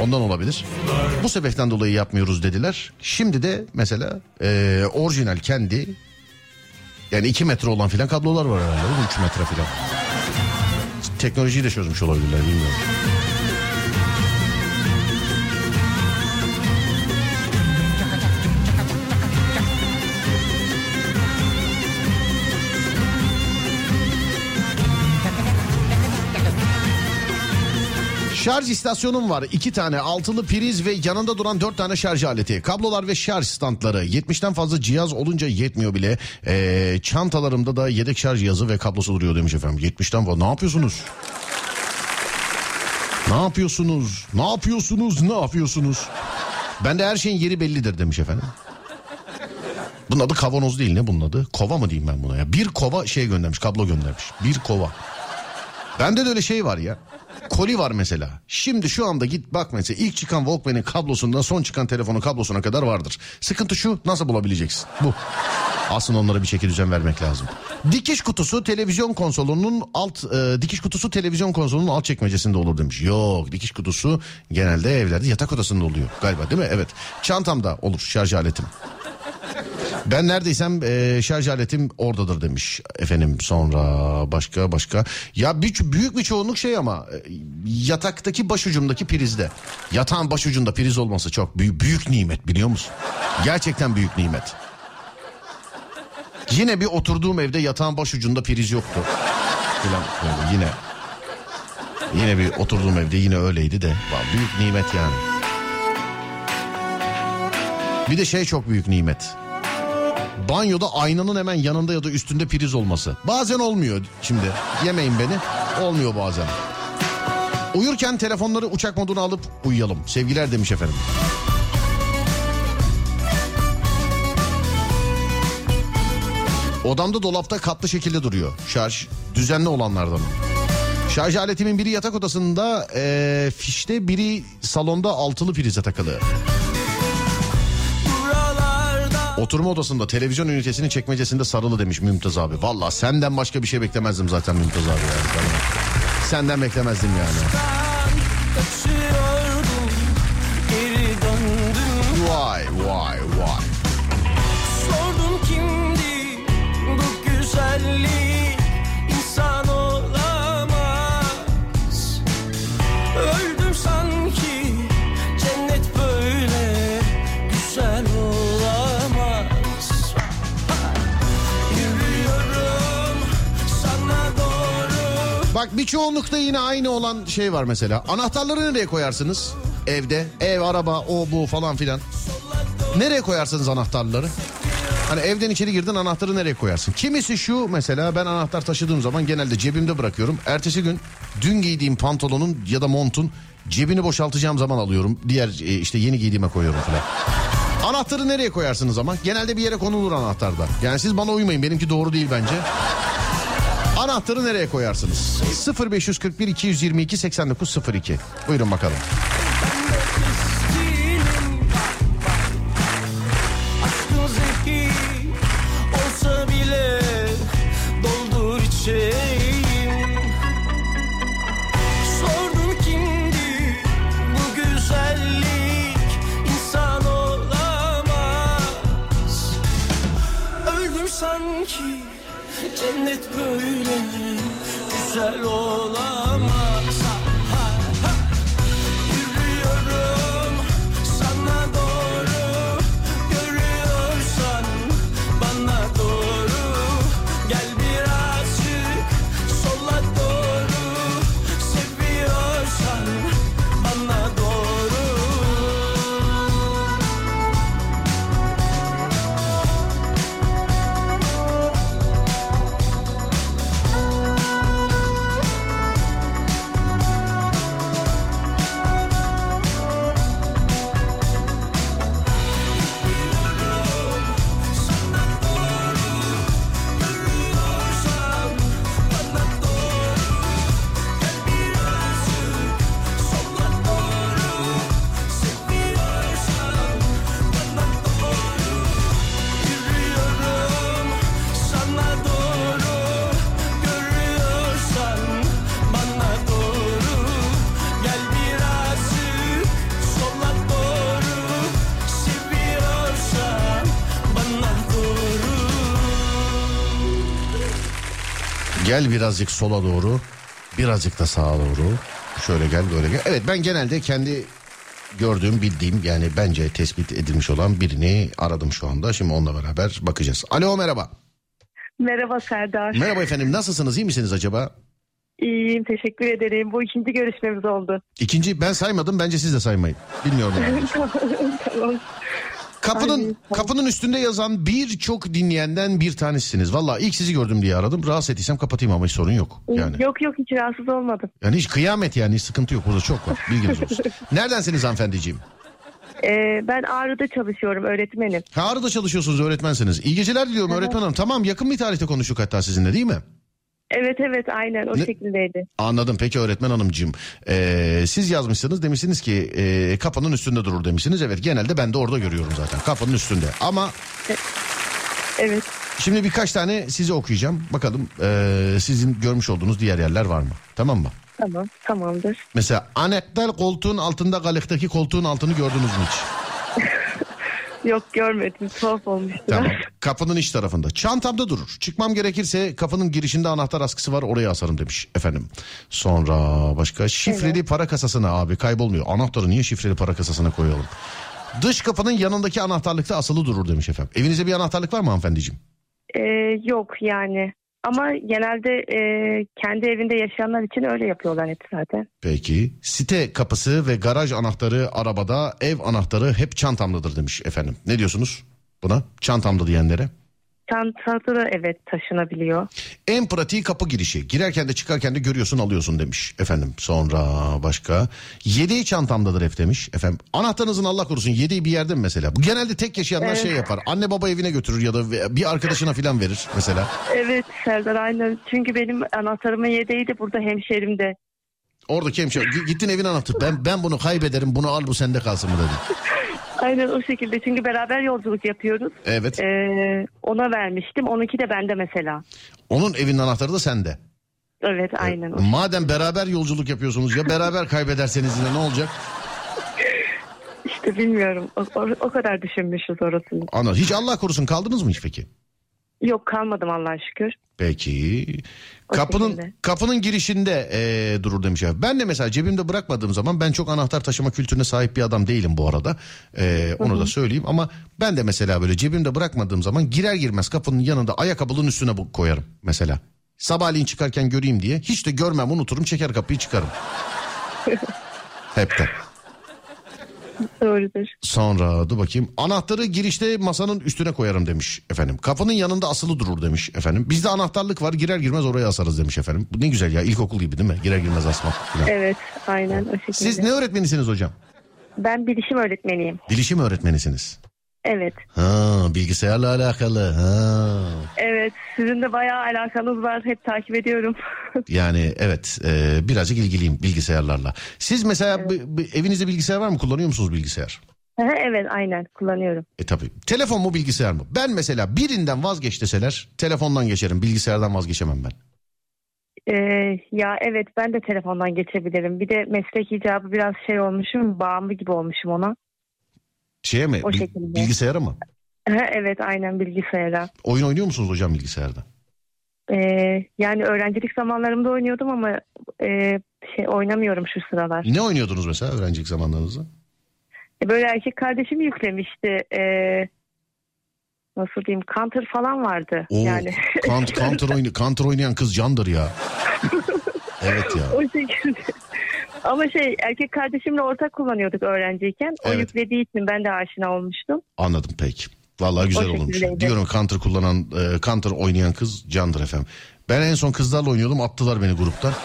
Ondan olabilir. Bu sebepten dolayı yapmıyoruz dediler. Şimdi de mesela e, orijinal kendi yani 2 metre olan filan kablolar var herhalde. 3 metre filan. Teknolojiyi de çözmüş olabilirler bilmiyorum. Şarj istasyonum var. iki tane altılı priz ve yanında duran dört tane şarj aleti. Kablolar ve şarj standları. 70'ten fazla cihaz olunca yetmiyor bile. Ee, çantalarımda da yedek şarj cihazı ve kablosu duruyor demiş efendim. 70'ten fazla. Ne yapıyorsunuz? Ne yapıyorsunuz? Ne yapıyorsunuz? Ne yapıyorsunuz? Bende her şeyin yeri bellidir demiş efendim. Bunun adı kavanoz değil ne bunun adı? Kova mı diyeyim ben buna ya? Bir kova şey göndermiş kablo göndermiş. Bir kova. Bende de öyle şey var ya. Koli var mesela. Şimdi şu anda git bak mesela ilk çıkan Walkman'in kablosundan son çıkan telefonun kablosuna kadar vardır. Sıkıntı şu nasıl bulabileceksin? Bu. Aslında onlara bir şekilde düzen vermek lazım. Dikiş kutusu televizyon konsolunun alt e, dikiş kutusu televizyon konsolunun alt çekmecesinde olur demiş. Yok dikiş kutusu genelde evlerde yatak odasında oluyor galiba değil mi? Evet. Çantamda olur şarj aletim. Ben neredeysem e, şarj aletim oradadır demiş efendim sonra başka başka. Ya bir, büyük bir çoğunluk şey ama e, yataktaki başucumdaki prizde. Yatağın başucunda priz olması çok büyük, büyük nimet biliyor musun? Gerçekten büyük nimet. Yine bir oturduğum evde yatağın başucunda priz yoktu. Falan böyle yine. Yine bir oturduğum evde yine öyleydi de. Büyük nimet yani. Bir de şey çok büyük nimet. Banyoda aynanın hemen yanında ya da üstünde priz olması. Bazen olmuyor şimdi. Yemeyin beni. Olmuyor bazen. Uyurken telefonları uçak moduna alıp uyuyalım. Sevgiler demiş efendim. Odamda dolapta katlı şekilde duruyor. Şarj düzenli olanlardan. Şarj aletimin biri yatak odasında eee, fişte biri salonda altılı prize takılı. Oturma odasında televizyon ünitesinin çekmecesinde sarılı demiş Mümtaz abi. Valla senden başka bir şey beklemezdim zaten Mümtaz abi. Yani. Senden beklemezdim yani. Vay vay vay. Sordum kimdi bu güzellik Bak bir çoğunlukta yine aynı olan şey var mesela. Anahtarları nereye koyarsınız? Evde, ev, araba, o bu falan filan. Nereye koyarsınız anahtarları? Hani evden içeri girdin anahtarı nereye koyarsın? Kimisi şu mesela ben anahtar taşıdığım zaman genelde cebimde bırakıyorum. Ertesi gün dün giydiğim pantolonun ya da montun cebini boşaltacağım zaman alıyorum. Diğer e, işte yeni giydiğime koyuyorum falan. Anahtarı nereye koyarsınız ama? Genelde bir yere konulur anahtarda. Yani siz bana uymayın benimki doğru değil bence. Anahtarı nereye koyarsınız? 0541 222 8902. Buyurun bakalım. Cennet böyle güzel olamaz Gel birazcık sola doğru, birazcık da sağa doğru. Şöyle gel böyle gel. Evet ben genelde kendi gördüğüm, bildiğim yani bence tespit edilmiş olan birini aradım şu anda. Şimdi onunla beraber bakacağız. Alo merhaba. Merhaba Serdar. Merhaba efendim nasılsınız iyi misiniz acaba? İyiyim teşekkür ederim. Bu ikinci görüşmemiz oldu. İkinci ben saymadım bence siz de saymayın. Bilmiyorum tamam. Kapının kapının üstünde yazan birçok dinleyenden bir tanesiniz. Valla ilk sizi gördüm diye aradım. Rahatsız ettiysem kapatayım ama hiç sorun yok. Yani. Yok yok hiç rahatsız olmadım. Yani hiç kıyamet yani hiç sıkıntı yok burada çok var. Bilginiz olsun. Neredensiniz hanımefendiciğim? Ee, ben Ağrı'da çalışıyorum öğretmenim. Ha, Ağrı'da çalışıyorsunuz öğretmensiniz. İyi geceler diliyorum öğretmen hanım. Tamam yakın bir tarihte konuştuk hatta sizinle değil mi? Evet evet aynen o Ne- şekildeydi. Anladım peki öğretmen hanımcığım. Ee, siz yazmışsınız demişsiniz ki e, kapının üstünde durur demişsiniz. Evet genelde ben de orada görüyorum zaten kapının üstünde. Ama Evet. şimdi birkaç tane size okuyacağım. Bakalım e, sizin görmüş olduğunuz diğer yerler var mı? Tamam mı? Tamam tamamdır. Mesela anahtar koltuğun altında galekteki koltuğun altını gördünüz mü hiç? Yok görmedim tuhaf olmuştu. Tamam. Kapının iç tarafında. Çantamda durur. Çıkmam gerekirse kapının girişinde anahtar askısı var oraya asarım demiş efendim. Sonra başka şifreli para kasasına abi kaybolmuyor. Anahtarı niye şifreli para kasasına koyalım? Dış kapının yanındaki anahtarlıkta asılı durur demiş efendim. Evinizde bir anahtarlık var mı hanımefendiciğim? Ee, yok yani. Ama genelde e, kendi evinde yaşayanlar için öyle yapıyorlar hep zaten. Peki. Site kapısı ve garaj anahtarı arabada, ev anahtarı hep çantamdadır demiş efendim. Ne diyorsunuz buna? Çantamda diyenlere. Çantası da evet taşınabiliyor. En pratiği kapı girişi. Girerken de çıkarken de görüyorsun alıyorsun demiş efendim. Sonra başka. Yedeği çantamdadır hep demiş efendim. Anahtarınızın Allah korusun yedeği bir yerde mi mesela? Bu genelde tek yaşayanlar Evet. şey yapar. Anne baba evine götürür ya da bir arkadaşına filan verir mesela. Evet Serdar aynen. Çünkü benim anahtarımın yedeği de burada hemşerimde. Oradaki hemşire "Gi- gittin evin anahtarı. Ben ben bunu kaybederim bunu al bu sende kalsın mı dedi. Aynen o şekilde. Çünkü beraber yolculuk yapıyoruz. Evet. Ee, ona vermiştim. Onunki de bende mesela. Onun evinin anahtarı da sende. Evet aynen. o. Madem beraber yolculuk yapıyorsunuz ya beraber kaybederseniz yine ne olacak? İşte bilmiyorum. O, o- o kadar düşünmüşüz orasını. Ana hiç Allah korusun kaldınız mı hiç peki? Yok kalmadım Allah'a şükür. Peki. O Kapının şekilde. kapının girişinde eee, durur demiş ya. Ben de mesela cebimde bırakmadığım zaman ben çok anahtar taşıma kültürüne sahip bir adam değilim bu arada. Eee, onu da söyleyeyim ama ben de mesela böyle cebimde bırakmadığım zaman girer girmez kapının yanında ayakkabının üstüne koyarım mesela. Sabahleyin çıkarken göreyim diye hiç de görmem unuturum çeker kapıyı çıkarım. Hep de. Doğrudur. Sonra dur bakayım. Anahtarı girişte masanın üstüne koyarım demiş efendim. Kapının yanında asılı durur demiş efendim. Bizde anahtarlık var girer girmez oraya asarız demiş efendim. Bu ne güzel ya ilkokul gibi değil mi? Girer girmez asmak falan. Evet aynen o şekilde. Siz ne öğretmenisiniz hocam? Ben bilişim öğretmeniyim. Bilişim öğretmenisiniz. Evet. Ha bilgisayarla alakalı. Ha. Evet sizin de bayağı alakanız var. Hep takip ediyorum. Yani evet e, birazcık ilgiliyim bilgisayarlarla. Siz mesela b- b- evinizde bilgisayar var mı? Kullanıyor musunuz bilgisayar? evet aynen kullanıyorum. E tabi. Telefon mu bilgisayar mı? Ben mesela birinden vazgeç deseler telefondan geçerim. Bilgisayardan vazgeçemem ben. Ee, ya evet ben de telefondan geçebilirim. Bir de meslek icabı biraz şey olmuşum. Bağımlı gibi olmuşum ona. Şeye mi? O şekilde. bilgisayara mı? evet aynen bilgisayara. Oyun oynuyor musunuz hocam bilgisayarda? Ee, yani öğrencilik zamanlarımda oynuyordum ama e, şey oynamıyorum şu sıralar. Ne oynuyordunuz mesela öğrencilik zamanlarınızda? E, Böyle erkek kardeşim yüklemişti. E, nasıl diyeyim counter falan vardı. Oo, yani kant, counter, oyna, counter oynayan kız candır ya. Evet ya. o şekilde. Ama şey erkek kardeşimle ortak kullanıyorduk öğrenciyken. O Evet. yüklediği için ben de aşina olmuştum. Anladım peki. Vallahi güzel O olmuş. şekildeydi. Diyorum counter kullanan, e, counter oynayan kız candır efendim. Ben en son kızlarla oynuyordum attılar beni gruptan.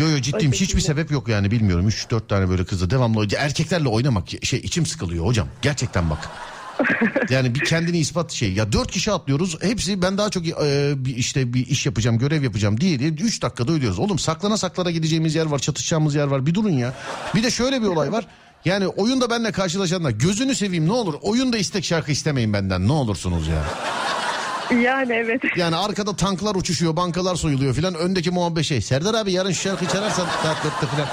Yo yo ciddiyim hiçbir sebep yok yani bilmiyorum. 3-4 tane böyle kızla devamlı erkeklerle oynamak şey içim sıkılıyor hocam. Gerçekten bak. Yani bir kendini ispat şey. Ya dört kişi atlıyoruz. Hepsi ben daha çok e, bir işte bir iş yapacağım, görev yapacağım diye diye 3 dakikada ölüyoruz. Oğlum saklana saklana gideceğimiz yer var, çatışacağımız yer var. Bir durun ya. Bir de şöyle bir olay var. Yani oyunda benimle karşılaşanlar gözünü seveyim ne olur. Oyunda istek şarkı istemeyin benden ne olursunuz ya. Yani evet. Yani arkada tanklar uçuşuyor, bankalar soyuluyor filan. Öndeki muhabbet şey. Serdar abi yarın şu şarkıyı çalarsan saat 4'te filan.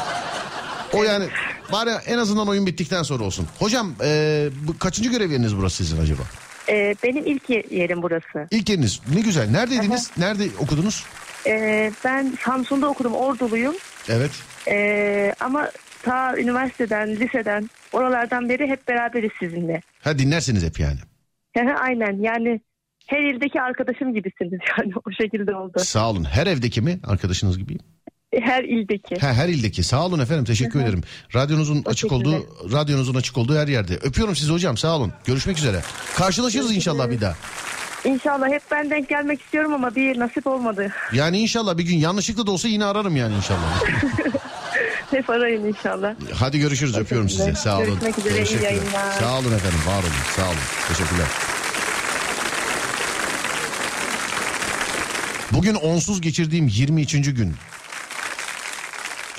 O yani bari en azından oyun bittikten sonra olsun. Hocam e, bu kaçıncı görev yeriniz burası sizin acaba? E, benim ilk ye- yerim burası. İlk yeriniz ne güzel. Neredeydiniz? Nerede okudunuz? E, ben Samsun'da okudum. Orduluyum. Evet. E, ama ta üniversiteden, liseden oralardan beri hep beraberiz sizinle. Ha dinlersiniz hep yani. Aynen yani her ildeki arkadaşım gibisiniz yani o şekilde oldu. Sağ olun. Her evdeki mi arkadaşınız gibi? Her ildeki. Ha, her ildeki. Sağ olun efendim. Teşekkür ederim. Radyonuzun açık şekilde. olduğu, radyonuzun açık olduğu her yerde. Öpüyorum sizi hocam. Sağ olun. Görüşmek üzere. Karşılaşırız inşallah bir daha. İnşallah hep ben denk gelmek istiyorum ama bir nasip olmadı. Yani inşallah bir gün yanlışlıkla da olsa yine ararım yani inşallah. Hep arayın inşallah. Hadi görüşürüz. Öpüyorum sizi. Sağ olun. Görüşmek üzere, iyi yayınlar. Sağ olun efendim. Var olun. Sağ olun. Teşekkürler. Bugün onsuz geçirdiğim 22. gün.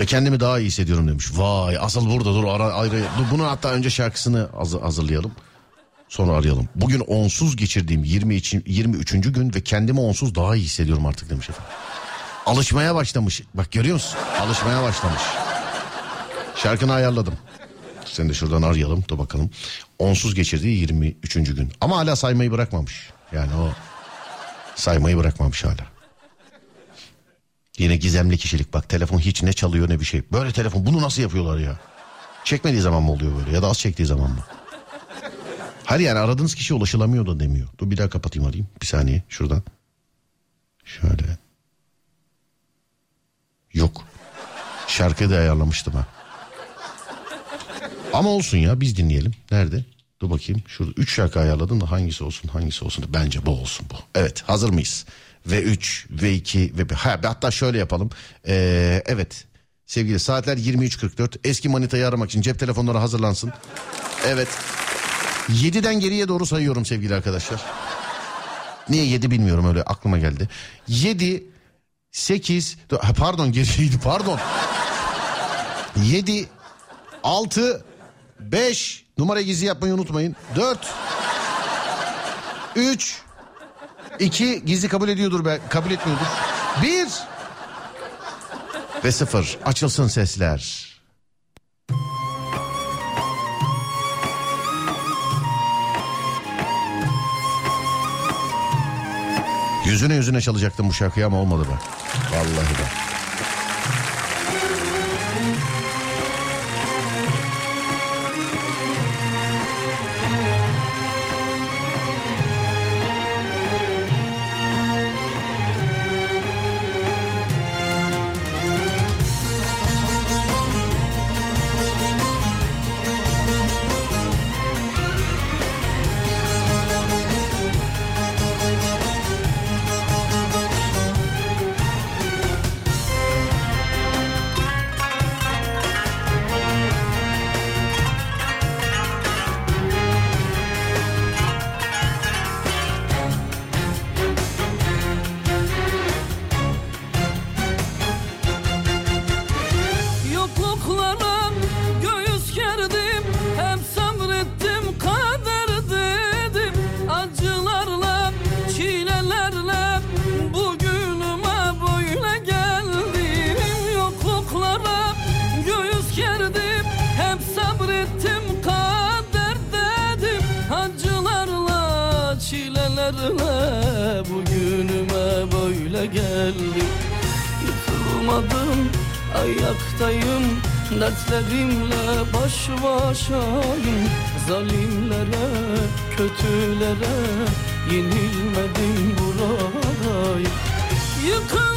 Ve kendimi daha iyi hissediyorum demiş. Vay asıl burada dur ara, ayrı. Dur, bunu hatta önce şarkısını haz- hazırlayalım. Sonra arayalım. Bugün onsuz geçirdiğim 20 için, 23. gün ve kendimi onsuz daha iyi hissediyorum artık demiş efendim. Alışmaya başlamış. Bak görüyor musun? Alışmaya başlamış. Şarkını ayarladım. Seni de şuradan arayalım da bakalım. Onsuz geçirdiği 23. gün. Ama hala saymayı bırakmamış. Yani o saymayı bırakmamış hala. Yine gizemli kişilik bak telefon hiç ne çalıyor ne bir şey. Böyle telefon bunu nasıl yapıyorlar ya? Çekmediği zaman mı oluyor böyle ya da az çektiği zaman mı? Hayır yani aradığınız kişi ulaşılamıyor da demiyor. Dur bir daha kapatayım arayayım. Bir saniye şuradan. Şöyle. Yok. Şarkıyı da ayarlamıştım ha. Ama olsun ya biz dinleyelim. Nerede? Dur bakayım. Şurada 3 şarkı ayarladım da hangisi olsun hangisi olsun. Bence bu olsun bu. Evet hazır mıyız? Ve 3 ve 2 ve bir. Ha, hatta şöyle yapalım. Ee, evet sevgili saatler 23.44. Eski manitayı aramak için cep telefonları hazırlansın. Evet. 7'den geriye doğru sayıyorum sevgili arkadaşlar. Niye 7 bilmiyorum öyle aklıma geldi. 7 8 ha, pardon geriydi pardon. 7 6 5 numara gizli yapmayı unutmayın. 4 3 2 gizli kabul ediyordur be kabul etmiyordur. 1 ve 0 açılsın sesler. Yüzüne yüzüne çalacaktım bu şarkıyı ama olmadı be. Vallahi be. Çilelerle Bugünüme böyle geldim. Yıkılmadım ayaktayım Dertlerimle baş başayım. Zalimlere, kötülere Yenilmedim buradayım. Yıkılmadım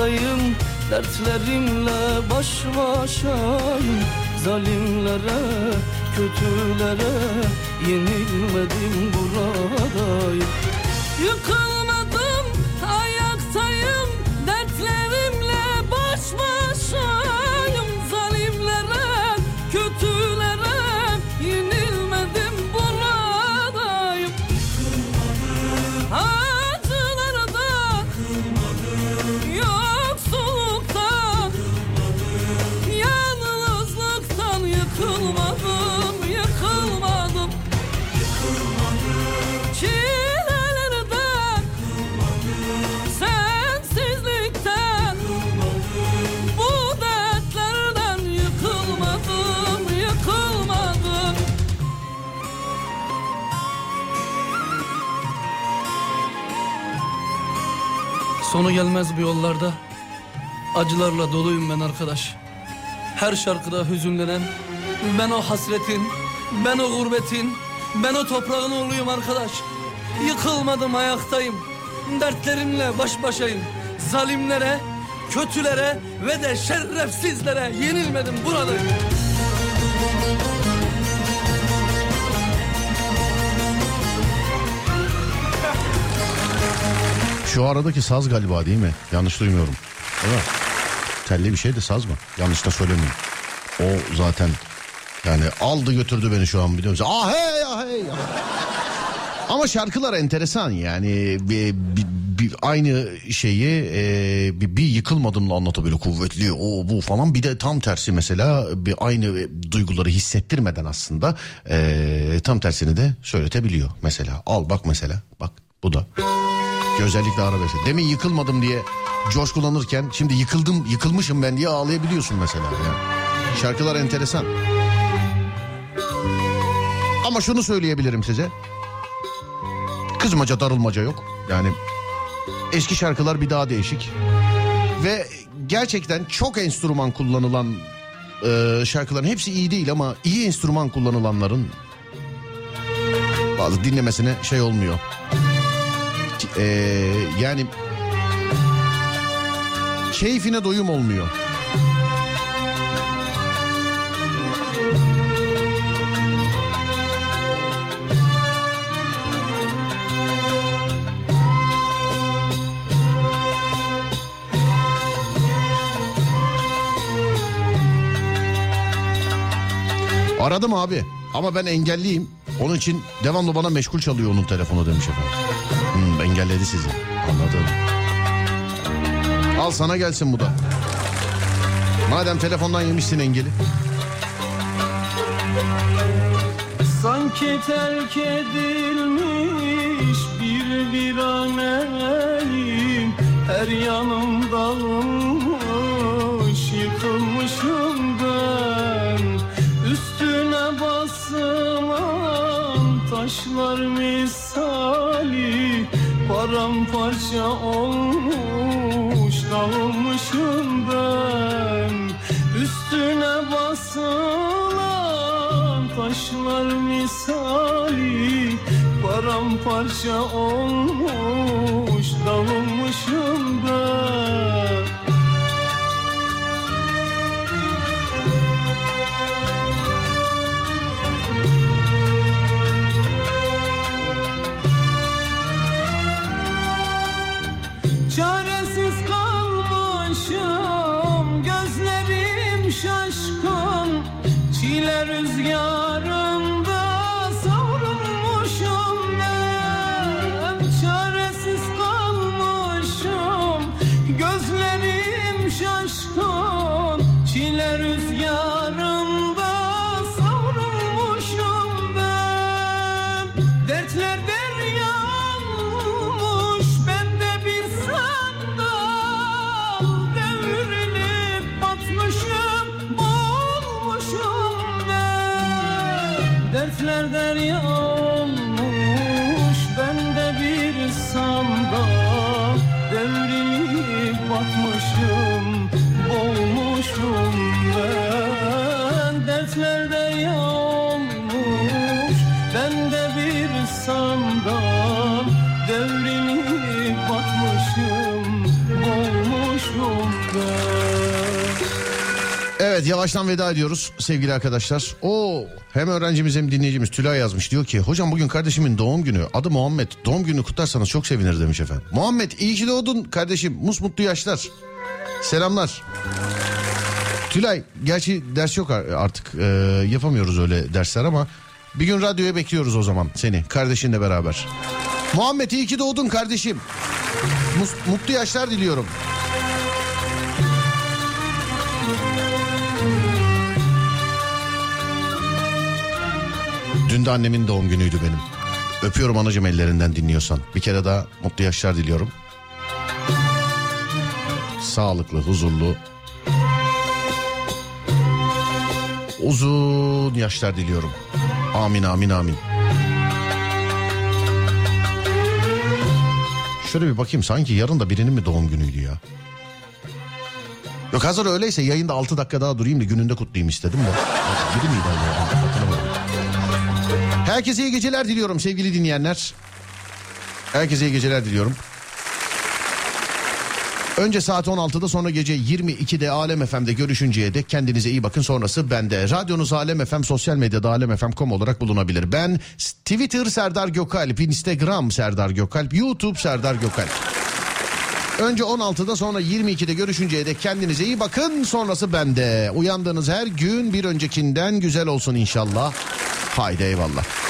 ayaktayım Dertlerimle baş başayım Zalimlere, kötülere Yenilmedim buradayım. Yıkılmadım gelmez bu yollarda. Acılarla doluyum ben arkadaş. Her şarkıda hüzünlenen Ben o hasretin Ben o gurbetin Ben o toprağın oğluyum arkadaş. Yıkılmadım ayaktayım. Dertlerimle baş başayım. Zalimlere Kötülere Ve de şerefsizlere Yenilmedim buradayım Şu aradaki saz galiba değil mi? Yanlış duymuyorum. Değil? Telli bir şey de saz mı? Yanlış da söylemiyorum. O zaten yani aldı götürdü beni şu an biliyor musun? Ah hey ah hey. Ama şarkılar enteresan yani bir, bir- bir aynı şeyi e, bir, bir yıkılmadımla anlatabiliyor kuvvetli o bu falan bir de tam tersi mesela bir aynı duyguları hissettirmeden aslında e, tam tersini de söyletebiliyor mesela al bak mesela bak bu da ki özellikle arabesk. Demin yıkılmadım diye coşkulanırken şimdi yıkıldım yıkılmışım ben diye ağlayabiliyorsun mesela. Yani. Şarkılar enteresan. Ama şunu söyleyebilirim size. Kızmaca darılmaca yok. Yani eski şarkılar bir daha değişik. Ve gerçekten çok enstrüman kullanılan e, şarkıların hepsi iyi değil ama iyi enstrüman kullanılanların bazı dinlemesine şey olmuyor. Ee, yani keyfine doyum olmuyor. Aradım abi ama ben engelliyim. Onun için devamlı bana meşgul çalıyor onun telefonu demiş efendim. Hmm, engelledi sizi. Anladım. Al sana gelsin bu da. Madem telefondan yemişsin engeli. Sanki terk edilmiş bir viraneyim Her yanım dağılmış yıkılmışım ben Üstüne basılan taşlar misali Paramparça olmuş dağılmışım ben. Üstüne basılan taşlar misali Paramparça olmuş dağılmışım Evet yavaştan veda ediyoruz sevgili arkadaşlar. O hem öğrencimiz hem dinleyicimiz Tülay yazmış. Diyor ki hocam bugün kardeşimin doğum günü. Adı Muhammed. Doğum gününü kutlarsanız çok sevinir demiş efendim. Muhammed iyi ki doğdun kardeşim. Musmutlu yaşlar. Selamlar. Tülay gerçi ders yok artık. Ee, yapamıyoruz öyle dersler ama bir gün radyoya bekliyoruz o zaman seni kardeşinle beraber. Muhammed iyi ki doğdun kardeşim. Mus- mutlu yaşlar diliyorum. Dün de annemin doğum günüydü benim. Öpüyorum anacığım ellerinden dinliyorsan. Bir kere daha mutlu yaşlar diliyorum. Sağlıklı, huzurlu, uzun yaşlar diliyorum. Amin amin amin. Şöyle bir bakayım sanki yarın da birinin mi doğum günüydü ya? Yok hazır öyleyse yayında 6 dakika daha durayım da gününde kutlayayım istedim de. Biri miydi acaba? Herkese iyi geceler diliyorum sevgili dinleyenler. Herkese iyi geceler diliyorum. Önce saat 16'da sonra gece 22'de Alem FM'de görüşünceye dek kendinize iyi bakın. Sonrası bende. Radyonuz Alem FM sosyal medyada alemfm.com olarak bulunabilir. Ben Twitter Serdar Gökalp, Instagram Serdar Gökalp, YouTube Serdar Gökalp. Önce 16'da sonra 22'de görüşünceye dek kendinize iyi bakın. Sonrası bende. Uyandığınız her gün bir öncekinden güzel olsun inşallah. Haydi eyvallah.